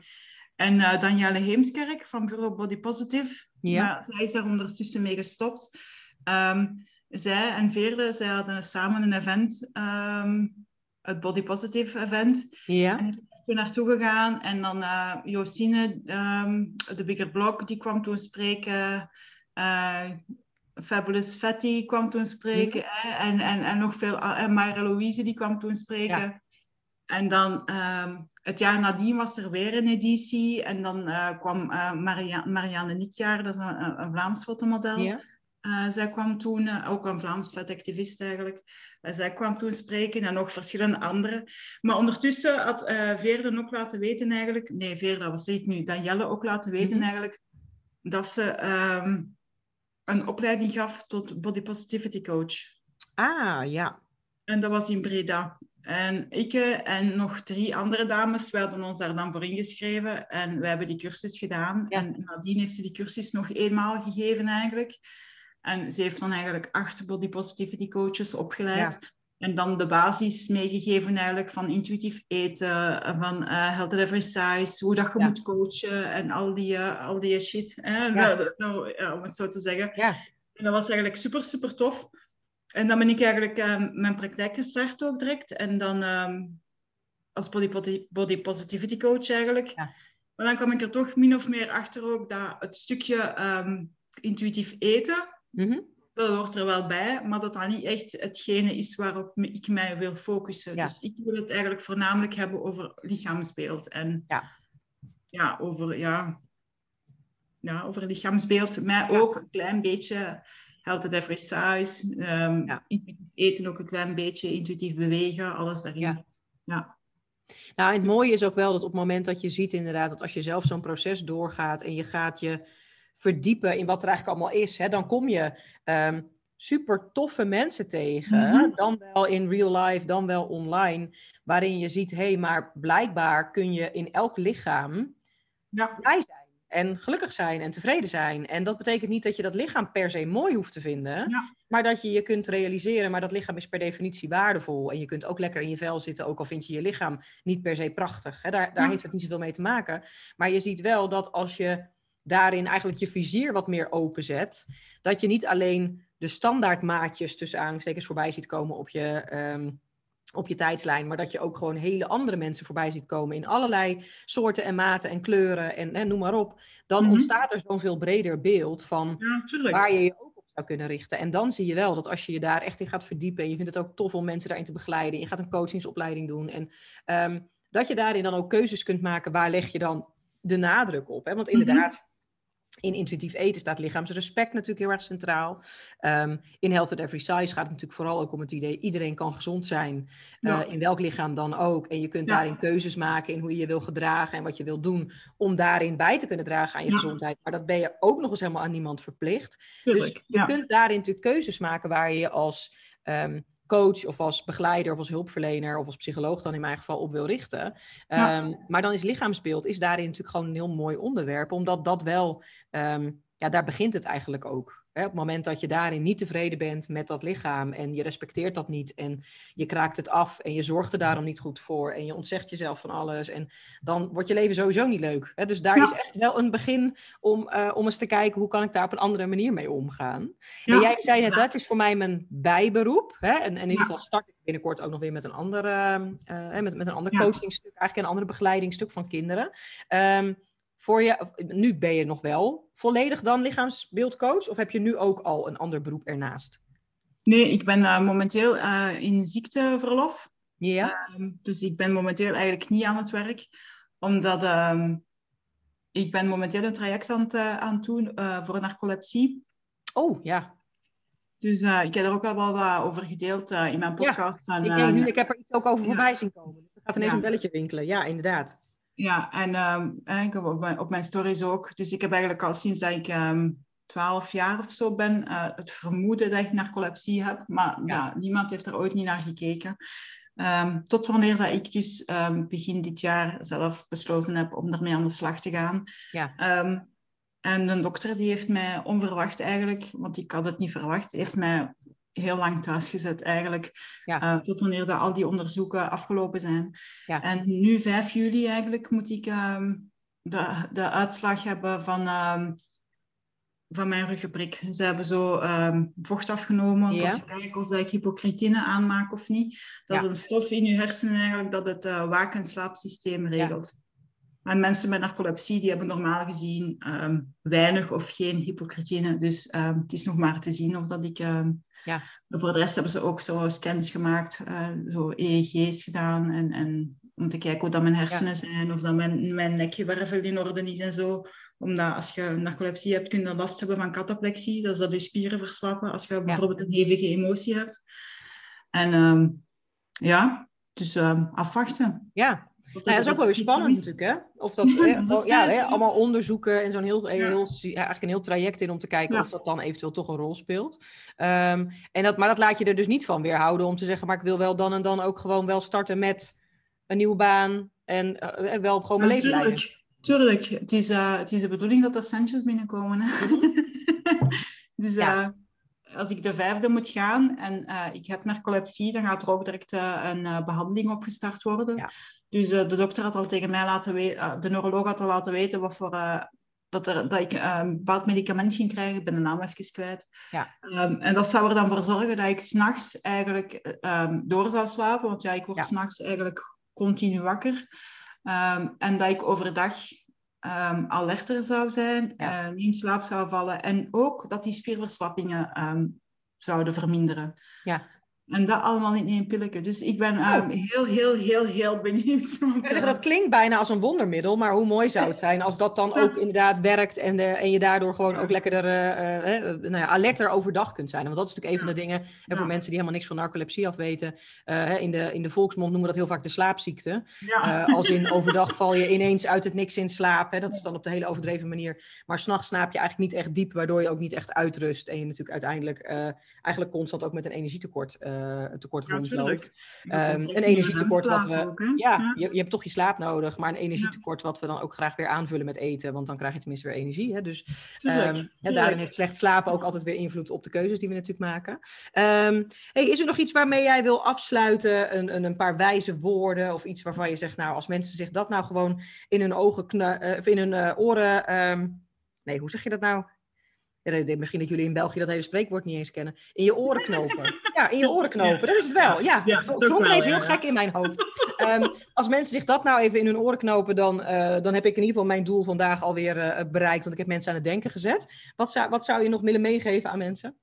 en Danielle Heemskerk van Bureau Body Positive. Ja. zij is daar ondertussen mee gestopt. Um, zij en Veerle, zij hadden samen een event, um, het Body Positive event. Ja. En ik ben toen naartoe gegaan. En dan uh, Josine, um, de Bigger Block, die kwam toen spreken. Uh, Fabulous Fatty kwam toen spreken. Hè? En, en, en nog veel. En Mara Louise die kwam toen spreken. En dan um, het jaar nadien was er weer een editie. En dan uh, kwam uh, Marianne, Marianne Nikjaar, dat is een, een Vlaams fotomodel. Ja. Uh, zij kwam toen, ook een Vlaams vetactivist eigenlijk, zij kwam toen spreken en nog verschillende anderen. Maar ondertussen had Veerle ook laten weten eigenlijk, nee Veerle was het nu, Danielle ook laten weten mm -hmm. eigenlijk, dat ze um, een opleiding gaf tot body positivity coach. Ah, ja. En dat was in Breda. En ik en nog drie andere dames, we hadden ons daar dan voor ingeschreven en we hebben die cursus gedaan. Ja. En nadien heeft ze die cursus nog eenmaal gegeven eigenlijk. En ze heeft dan eigenlijk acht body positivity coaches opgeleid. Ja. En dan de basis meegegeven eigenlijk van intuïtief eten, van uh, health at every size, hoe dat je ja. moet coachen en al die, uh, al die shit. Ja. Nou, nou, om het zo te zeggen. Ja. En dat was eigenlijk super, super tof. En dan ben ik eigenlijk uh, mijn praktijk gestart ook direct. En dan um, als body, body positivity coach eigenlijk. Ja. Maar dan kwam ik er toch min of meer achter ook dat het stukje um, intuïtief eten... Mm -hmm dat hoort er wel bij, maar dat dat niet echt hetgene is waarop ik mij wil focussen. Dus ik wil het eigenlijk voornamelijk hebben over lichaamsbeeld en ja, ja over ja, ja, over lichaamsbeeld, maar ook een klein beetje health at every size, um, ja. eten ook een klein beetje, intuïtief bewegen, alles daarin. Ja. ja. Nou, het mooie is ook wel dat op het moment dat je ziet inderdaad dat als je zelf zo'n proces doorgaat en je gaat je verdiepen in wat er eigenlijk allemaal is, hè, dan kom je um, super toffe mensen tegen. Mhm. Dan wel in real life, dan wel online. Waarin je ziet, hé, hey, maar blijkbaar kun je in elk lichaam ja. blij zijn. En gelukkig zijn en tevreden zijn. En dat betekent niet dat je dat lichaam per se mooi hoeft te vinden. Ja. Maar dat je je kunt realiseren, maar dat lichaam is per definitie waardevol. En je kunt ook lekker in je vel zitten, ook al vind je je lichaam niet per se prachtig. Hè? Daar, daar ja. heeft het niet zoveel mee te maken. Maar je ziet wel dat als je daarin eigenlijk je vizier wat meer openzet. Dat je niet alleen de standaard maatjes tussen aanstekens voorbij ziet komen op je, um, op je tijdslijn, maar dat je ook gewoon hele andere mensen voorbij ziet komen in allerlei soorten en maten en kleuren en, en noem maar op, dan mhm. ontstaat er zo'n veel breder beeld van waar je je ook op zou kunnen richten. En dan zie je wel dat als je je daar echt in gaat verdiepen en je vindt het ook tof om mensen daarin te begeleiden, je gaat een coachingsopleiding doen en ehm, dat je daarin dan ook keuzes kunt maken, waar leg je dan de nadruk op. Hè? Want mhm. inderdaad, in intuïtief eten staat lichaamsrespect natuurlijk heel erg centraal. Um, in Health at Every Size gaat het natuurlijk vooral ook om het idee... iedereen kan gezond zijn, uh, in welk lichaam dan ook. En je kunt daarin keuzes maken in hoe je je wil gedragen... en wat je wil doen om daarin bij te kunnen dragen aan je gezondheid. Maar dat ben je ook nog eens helemaal aan niemand verplicht. dus je kunt daarin natuurlijk keuzes maken waar je als... Um, coach of als begeleider of als hulpverlener of als psycholoog dan in mijn geval op wil richten. Ehm, maar dan is lichaamsbeeld is daarin natuurlijk gewoon een heel mooi onderwerp, omdat dat wel, ehm, ja, daar begint het eigenlijk ook. Hè? Op het moment dat je daarin niet tevreden bent met dat lichaam en je respecteert dat niet en je kraakt het af en je zorgt er daarom niet goed voor en je ontzegt jezelf van alles en dan wordt je leven sowieso niet leuk. Hè? Dus daar is echt wel een begin om, uh, om eens te kijken hoe kan ik daar op een andere manier mee omgaan. En jij zei net, het is voor mij mijn bijberoep hè? En, en in ieder geval start ik binnenkort ook nog weer met een ander, uh, met, met een ander coachingstuk, eigenlijk een andere begeleidingsstuk van kinderen. Um, voor je, nu ben je nog wel volledig dan lichaamsbeeldcoach? Of heb je nu ook al een ander beroep ernaast? Nee, ik ben uh, momenteel uh, in ziekteverlof. Ja. Uh, dus ik ben momenteel eigenlijk niet aan het werk. Omdat um, ik ben momenteel een traject aan het, uh, aan het doen voor narcolepsie. Oh, ja. Dus ik heb er ook al wel wat over gedeeld in mijn podcast. Ja, en, ik, nu, ik heb er iets ook over voorbij zien komen. Dus er gaat ineens ja. een belletje winkelen. Ja, inderdaad. Ja, en um, op mijn, op mijn stories ook. Dus ik heb eigenlijk al sinds dat ik um, 12 jaar of zo ben, uh, het vermoeden dat ik narcolepsie heb. Maar ja. ja. niemand heeft er ooit niet naar gekeken. Um, tot wanneer dat ik dus begin dit jaar zelf besloten heb om ermee aan de slag te gaan. Ja. en een dokter die heeft mij onverwacht eigenlijk, want ik had het niet verwacht, heeft mij heel lang thuis gezet eigenlijk. Ja. Uh, tot wanneer de, al die onderzoeken afgelopen zijn. Ja. En nu 5 juli eigenlijk moet ik um, de, de uitslag hebben van, um, van mijn ruggenprik. Ze hebben zo um, vocht afgenomen ja. om te kijken of dat ik hypocretine aanmaak of niet. Dat is een stof in je hersenen eigenlijk dat het uh, waak- en slaapsysteem regelt. Maar mensen met narcolepsie die hebben normaal gezien um, weinig of geen hypocretine. Dus um, het is nog maar te zien of dat ik... Um, ja. Voor de rest hebben ze ook zo scans gemaakt, uh, zo EEG's gedaan. En, en om te kijken hoe dat mijn hersenen ja. zijn, of dat mijn, mijn nekgewervel in orde is en zo. Omdat als je narcolepsie hebt, kun je last hebben van cataplexie. Dat is dat je spieren verslappen als je ja. bijvoorbeeld een hevige emotie hebt. En ja, dus afwachten. Ja, nou ja, dat is ook wel weer spannend natuurlijk, hè? Of dat, <laughs> ja, ja hè, allemaal onderzoeken en zo'n heel, heel, eigenlijk een heel traject in om te kijken ja. of dat dan eventueel toch een rol speelt. Um, en dat, maar dat laat je er dus niet van weerhouden om te zeggen, maar ik wil wel dan en dan ook gewoon wel starten met een nieuwe baan en uh, wel gewoon mijn leven leiden. Tuurlijk, het is, uh, het is de bedoeling dat er centjes binnenkomen. Hè? <laughs> dus ja. als ik de vijfde moet gaan en ik heb narcolepsie, dan gaat er ook direct een behandeling opgestart worden. Ja. Dus uh, de dokter had al tegen mij laten weten, uh, de neuroloog had al laten weten wat voor, uh, dat, er, dat ik een bepaald medicament ging krijgen. Ik ben de naam even kwijt. Ja. Um, en dat zou er dan voor zorgen dat ik s'nachts eigenlijk um, door zou slapen. Want ja, ik word ja. s'nachts eigenlijk continu wakker. Um, en dat ik overdag alerter zou zijn, ja. niet in slaap zou vallen. En ook dat die spierverslappingen zouden verminderen. Ja. En dat allemaal in één pilletje. Dus ik ben um, heel, heel, heel, heel benieuwd. Zeggen, dat klinkt bijna als een wondermiddel, maar hoe mooi zou het zijn als dat dan ook <laughs> inderdaad werkt en, de, en je daardoor gewoon ook lekkerder, uh, uh, nou ja, alerter overdag kunt zijn. Want dat is natuurlijk een van de dingen, en voor mensen die helemaal niks van narcolepsie af weten, uh, in, de, in de volksmond noemen we dat heel vaak de slaapziekte. Ja. als in overdag val je ineens uit het niks in slaap. Hè? Dat is dan op de hele overdreven manier. Maar s'nachts slaap je eigenlijk niet echt diep, waardoor je ook niet echt uitrust. En je natuurlijk uiteindelijk eigenlijk constant ook met een energietekort tekort ja, rondloopt. Um, een energietekort wat we. Ook, ja, ja. Je, je, hebt toch je slaap nodig, maar een energietekort wat we dan ook graag weer aanvullen met eten, want dan krijg je tenminste weer energie. Hè? Dus tuurlijk, um, tuurlijk. Ja, daarin heeft slecht slapen ook altijd weer invloed op de keuzes die we natuurlijk maken. Um, hey, is er nog iets waarmee jij wil afsluiten? Een, een, een, paar wijze woorden of iets waarvan je zegt, nou, als mensen zich dat nou gewoon in hun ogen, uh, of in hun uh, oren. nee, hoe zeg je dat nou? Misschien dat jullie in België dat hele spreekwoord niet eens kennen. In je oren <laughs> knopen. Ja, in je oren knopen. Dat is het wel. Ja, ja het klonk ineens heel gek in mijn hoofd. <laughs> Ehm, als mensen zich dat nou even in hun oren knopen, dan, uh, dan heb ik in ieder geval mijn doel vandaag alweer uh, bereikt. Want ik heb mensen aan het denken gezet. Wat zou, wat zou je nog willen meegeven aan mensen?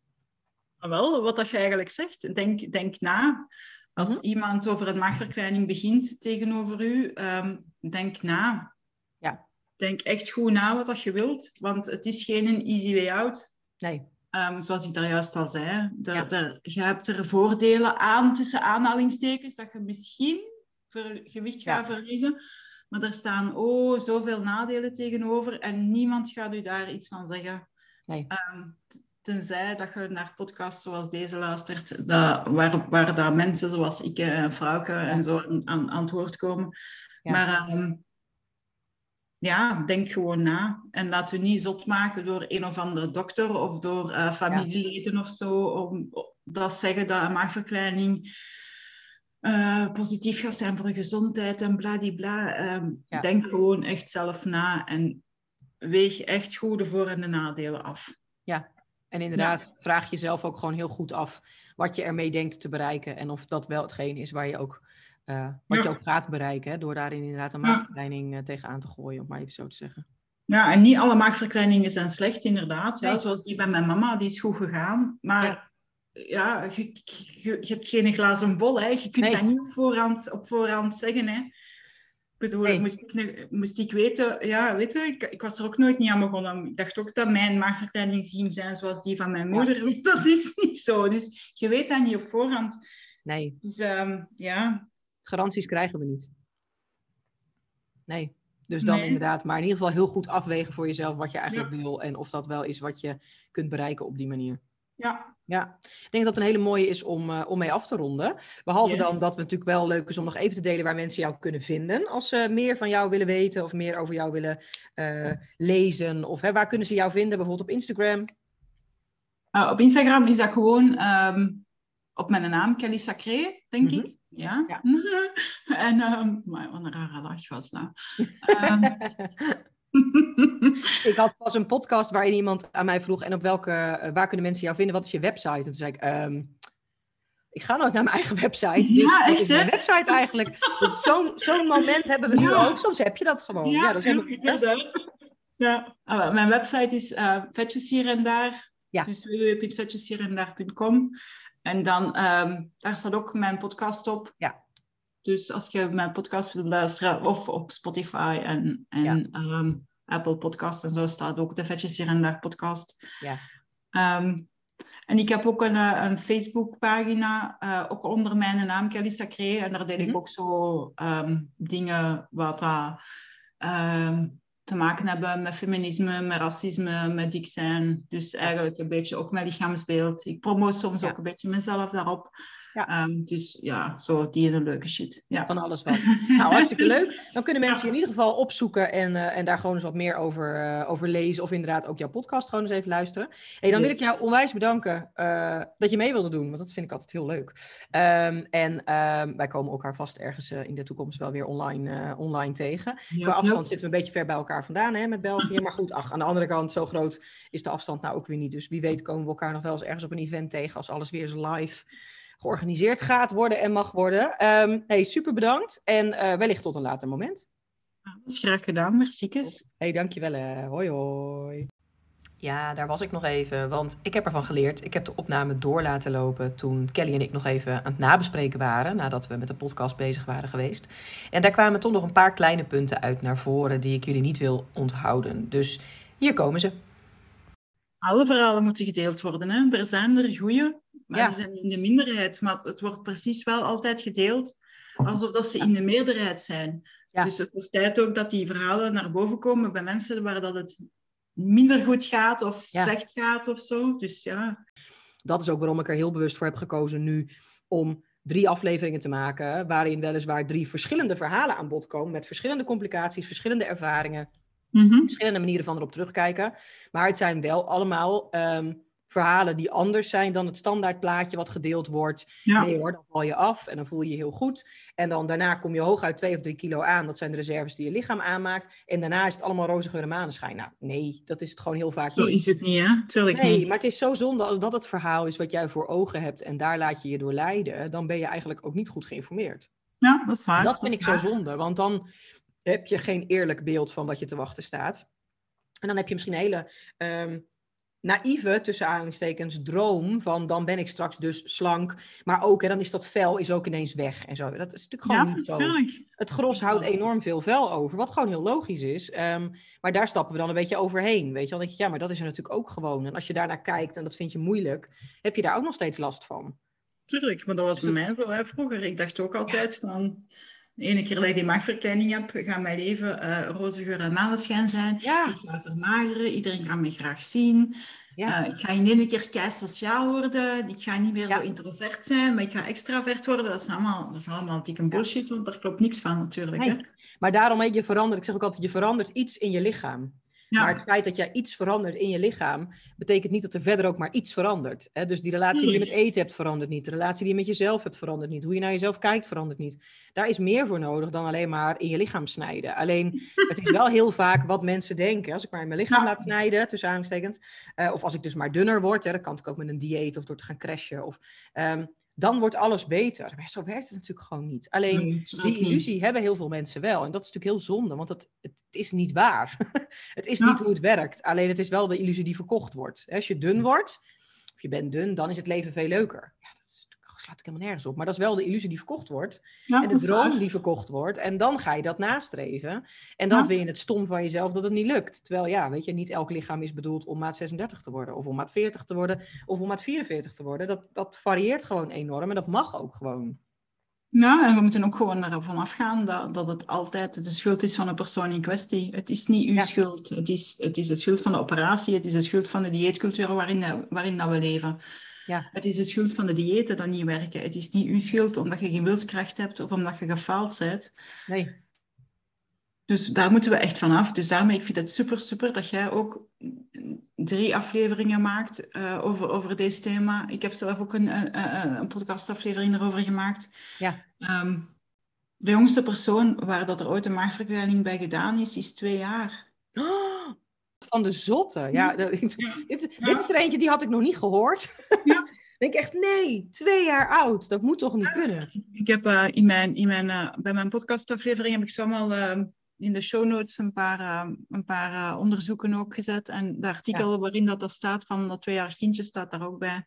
Ah, wel, wat dat je eigenlijk zegt. Denk, denk na. Als mhm. iemand over een maagverkleining begint tegenover u, um, denk na. Ja. Denk echt goed na wat dat je wilt, want het is geen easy way out. Nee. Um, zoals ik daar juist al zei. De, ja. de, je hebt er voordelen aan, tussen aanhalingstekens, dat je misschien ver, gewicht gaat verliezen. Maar er staan oh, zoveel nadelen tegenover en niemand gaat u daar iets van zeggen. Nee. Um, Tenzij dat je naar podcasts zoals deze luistert, dat, waar, waar dat mensen zoals ik en Frauke en zo aan, aan het woord komen. Maar um, ja, denk gewoon na. En laat u niet zot maken door een of andere dokter of door uh, familieleden of zo. Om, dat zeggen dat een maagverkleining uh, positief gaat zijn voor gezondheid en bladibla. Um, Denk gewoon echt zelf na en weeg echt goed de voor- en de nadelen af. Ja, en inderdaad, vraag jezelf ook gewoon heel goed af wat je ermee denkt te bereiken. En of dat wel hetgeen is waar je ook, uh, wat je ook gaat bereiken. Hè, door daarin inderdaad een maagverkleining uh, tegenaan te gooien, om maar even zo te zeggen. Ja, en niet alle maagverkleiningen zijn slecht, inderdaad. Ja, zoals die bij mijn mama, die is goed gegaan. Maar ja, je, je, je, hebt geen glazen bol. Hè. Je kunt dat niet op voorhand, op voorhand zeggen. Hè bedoel, moest, ik, moest ik weten, ja, weet je, ik, ik, was er ook nooit niet aan begonnen. Ik dacht ook dat mijn maagverkleining ging zijn zoals die van mijn moeder. <laughs> Dat is niet zo. Dus je weet dat niet op voorhand. Nee. Dus um, ja. Garanties krijgen we niet. Nee. Dus dan inderdaad, maar in ieder geval heel goed afwegen voor jezelf wat je eigenlijk wil en of dat wel is wat je kunt bereiken op die manier. Ja. Ja, ik denk dat het een hele mooie is om, uh, om mee af te ronden. Behalve dan dat het natuurlijk wel leuk is om nog even te delen waar mensen jou kunnen vinden. Als ze meer van jou willen weten of meer over jou willen uh, lezen. Of hè, waar kunnen ze jou vinden? Bijvoorbeeld op Instagram? Uh, op Instagram is dat gewoon um, op mijn naam, Kelly Sacré, denk mm -hmm. ik. Ja. ja. <laughs> en, um, maar wat een rare lach was dat. Um, <laughs> ik had pas een podcast waarin iemand aan mij vroeg: en op welke, uh, waar kunnen mensen jou vinden? Wat is je website? En toen zei ik: um, ik ga nooit naar mijn eigen website. Dus ja, echt, is mijn website eigenlijk. Dus <laughs> zo'n moment hebben we nu ja. ook. Soms heb je dat gewoon. Ja, ja dat is inderdaad. Ja. Oh, mijn website is uh, vetjes hier en daar. Ja. Dus www.vetjeshierendaar.com. En dan um, daar staat ook mijn podcast op. Ja. Dus als je mijn podcast wilt luisteren, of op Spotify en, en ja. um, Apple Podcast en zo staat ook de Vetjes hier en daar podcast. Ja. Um, en ik heb ook een, een Facebook-pagina, uh, ook onder mijn naam, Kelly Sacré. En daar deel ik mm -hmm. ook zo dingen wat dat, te maken hebben met feminisme, met racisme, met dik zijn. Dus eigenlijk een beetje ook mijn lichaamsbeeld. Ik promote soms ja. ook een beetje mezelf daarop. Ja. Um, dus ja, zo die hele leuke shit. Ja. Van alles wat. nou, hartstikke leuk. Dan kunnen <laughs> mensen je in ieder geval opzoeken en, uh, en daar gewoon eens wat meer over, uh, over lezen. Of inderdaad ook jouw podcast gewoon eens even luisteren. Hey, dan yes. wil ik jou onwijs bedanken uh, dat je mee wilde doen. Want dat vind ik altijd heel leuk. Um, en um, wij komen elkaar vast ergens in de toekomst wel weer online, online tegen. Ja, Qua afstand zitten we een beetje ver bij elkaar vandaan hè, met België. Maar goed, ach, aan de andere kant, zo groot is de afstand nou ook weer niet. Dus wie weet komen we elkaar nog wel eens ergens op een event tegen als alles weer eens live georganiseerd gaat worden en mag worden. Um, hey, super bedankt en uh, wellicht tot een later moment. Dat is graag gedaan, merci. Hey, dankjewel. Hè. Hoi hoi. Ja, daar was ik nog even, want ik heb ervan geleerd. Ik heb de opname door laten lopen toen Kelly en ik nog even aan het nabespreken waren, nadat we met de podcast bezig waren geweest. En daar kwamen toch nog een paar kleine punten uit naar voren die ik jullie niet wil onthouden. Dus hier komen ze. Alle verhalen moeten gedeeld worden. Hè? Er zijn er goede, maar ja. die zijn in de minderheid. Maar het wordt precies wel altijd gedeeld alsof dat ze in de meerderheid zijn. Ja. Dus het wordt tijd ook dat die verhalen naar boven komen bij mensen waar dat het minder goed gaat of ja. slecht gaat of zo. Dus ja. Dat is ook waarom ik er heel bewust voor heb gekozen nu om drie afleveringen te maken, waarin weliswaar drie verschillende verhalen aan bod komen, met verschillende complicaties, verschillende ervaringen, mm -hmm. verschillende manieren van erop terugkijken. Maar het zijn wel allemaal um, verhalen die anders zijn dan het standaardplaatje wat gedeeld wordt. Nee hoor, dan val je af en dan voel je je heel goed. En dan daarna kom je hooguit twee of drie kilo aan. Dat zijn de reserves die je lichaam aanmaakt. En daarna is het allemaal roze geur en maneschijn. Nou, nee, dat is het gewoon heel vaak Zo is het niet, hè? Tuurlijk nee, niet. maar het is zo zonde als dat het verhaal is wat jij voor ogen hebt en daar laat je je door leiden. Dan ben je eigenlijk ook niet goed geïnformeerd. Ja, dat is waar. Dat vind ik zo zonde, want dan heb je geen eerlijk beeld van wat je te wachten staat. En dan heb je misschien een hele um, naïeve, tussen aanhalingstekens, droom van dan ben ik straks dus slank. Maar ook, hè, dan is dat vel is ook ineens weg en zo. Dat is natuurlijk gewoon ja, niet zo. Het gros houdt enorm veel vel over, wat gewoon heel logisch is. Um, maar daar stappen we dan een beetje overheen, weet je Dan denk je, ja, maar dat is er natuurlijk ook gewoon. En als je daarnaar kijkt en dat vind je moeilijk, heb je daar ook nog steeds last van. Tuurlijk, maar dat was dus bij mij zo hè, vroeger. Ik dacht ook altijd ja. van de ene keer dat ik die maagverkleining heb, gaat mijn leven uh, roze geur en maneschijn zijn. Ja. Ik ga vermageren, iedereen gaat me graag zien. Ja. Uh, ik ga in één keer kei sociaal worden. Ik ga niet meer Ja. zo introvert zijn, maar ik ga extravert worden. Dat is allemaal, dat is allemaal dikke bullshit, want daar klopt niks van natuurlijk. Hè? Nee. Maar daarom heb je veranderd, ik zeg ook altijd, je verandert iets in je lichaam. Ja. Maar het feit dat jij iets verandert in je lichaam, betekent niet dat er verder ook maar iets verandert. Hè? Dus die relatie die je met eten hebt verandert niet. De relatie die je met jezelf hebt verandert niet. Hoe je naar jezelf kijkt verandert niet. Daar is meer voor nodig dan alleen maar in je lichaam snijden. Alleen, <laughs> het is wel heel vaak wat mensen denken. Als ik maar in mijn lichaam Ja. laat snijden, tussen aanhalingstekens. eh, of als ik dus maar dunner word, hè, dat kan natuurlijk ook met een dieet of door te gaan crashen. Of, ehm, dan wordt alles beter. Maar zo werkt het natuurlijk gewoon niet. Alleen, Nee, die niet. illusie hebben heel veel mensen wel. En dat is natuurlijk heel zonde, want het, het is niet waar. <laughs> het is Ja. niet hoe het werkt. Alleen het is wel de illusie die verkocht wordt. Als je dun wordt, of je bent dun, dan is het leven veel leuker. Ja, dat is, dat slaat natuurlijk helemaal nergens op. Maar dat is wel de illusie die verkocht wordt. Ja, en de droom die verkocht wordt. En dan ga je dat nastreven. En dan Ja. vind je het stom van jezelf dat het niet lukt. Terwijl ja, weet je, niet elk lichaam is bedoeld om maat 36 te worden. Of om maat 40 te worden. Of om maat 44 te worden. Dat, dat varieert gewoon enorm. En dat mag ook gewoon. Ja, en we moeten ook gewoon ervan afgaan dat, dat het altijd de schuld is van de persoon in kwestie. Het is niet uw Ja. schuld. Het is, het is de schuld van de operatie. Het is de schuld van de dieetcultuur waarin, waarin dat we leven. Ja. Het is de schuld van de diëten dat niet werken. Het is niet uw schuld omdat je geen wilskracht hebt of omdat je gefaald bent. Nee. Dus daar moeten we echt van af. Dus daarmee, ik vind het super, super dat jij ook drie afleveringen maakt eh, over, over deze thema. Ik heb zelf ook een, een, een een podcastaflevering erover gemaakt. Ja. Ehm, de jongste persoon waar dat er ooit een maagverkleining bij gedaan is, is twee jaar. Oh, van de zotte. Ja, dit, dit is er eentje die had ik nog niet gehoord. Ja. <laughs> denk echt, nee, twee jaar oud. Dat moet toch niet kunnen? Ik heb eh, in mijn, in mijn, eh, bij mijn podcastaflevering heb ik zomaar ehm, in de show notes een paar, ehm, een paar eh, onderzoeken ook gezet. En de artikel waarin dat er staat van dat tweejarig kindje staat daar ook bij.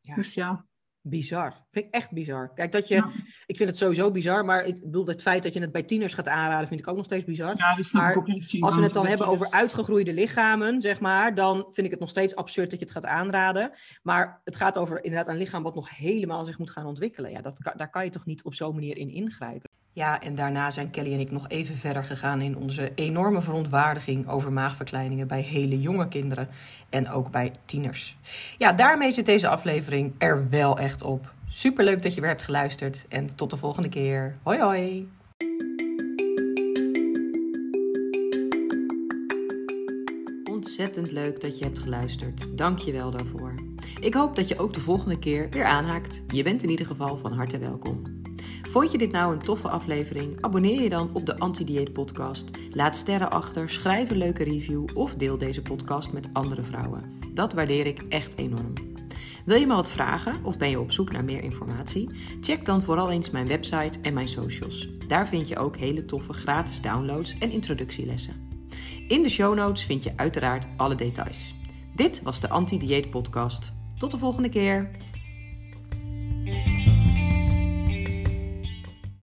Ja. Dus ja. Bizar. Vind ik echt bizar. Kijk, dat je, Ja. ik vind het sowieso bizar, maar ik bedoel, het feit dat je het bij tieners gaat aanraden, vind ik ook nog steeds bizar. Ja, Maar ik ook niet. zien Als we het dan hebben over bedrijf. uitgegroeide lichamen, zeg maar, dan vind ik het nog steeds absurd dat je het gaat aanraden. Maar het gaat over inderdaad een lichaam wat nog helemaal zich moet gaan ontwikkelen. Ja, dat, daar kan je toch niet op zo'n manier in ingrijpen. Ja, en daarna zijn Kelly en ik nog even verder gegaan in onze enorme verontwaardiging over maagverkleiningen bij hele jonge kinderen en ook bij tieners. Ja, daarmee zit deze aflevering er wel echt op. Superleuk dat je weer hebt geluisterd en tot de volgende keer. Hoi hoi! Ontzettend leuk dat je hebt geluisterd. Dank je wel daarvoor. Ik hoop dat je ook de volgende keer weer aanhaakt. Je bent in ieder geval van harte welkom. Vond je dit nou een toffe aflevering? Abonneer je dan op de Anti-Dieet Podcast. Laat sterren achter, schrijf een leuke review of deel deze podcast met andere vrouwen. Dat waardeer ik echt enorm. Wil je me wat vragen of ben je op zoek naar meer informatie? Check dan vooral eens mijn website en mijn socials. Daar vind je ook hele toffe gratis downloads en introductielessen. In de show notes vind je uiteraard alle details. Dit was de Anti-Dieet Podcast. Tot de volgende keer.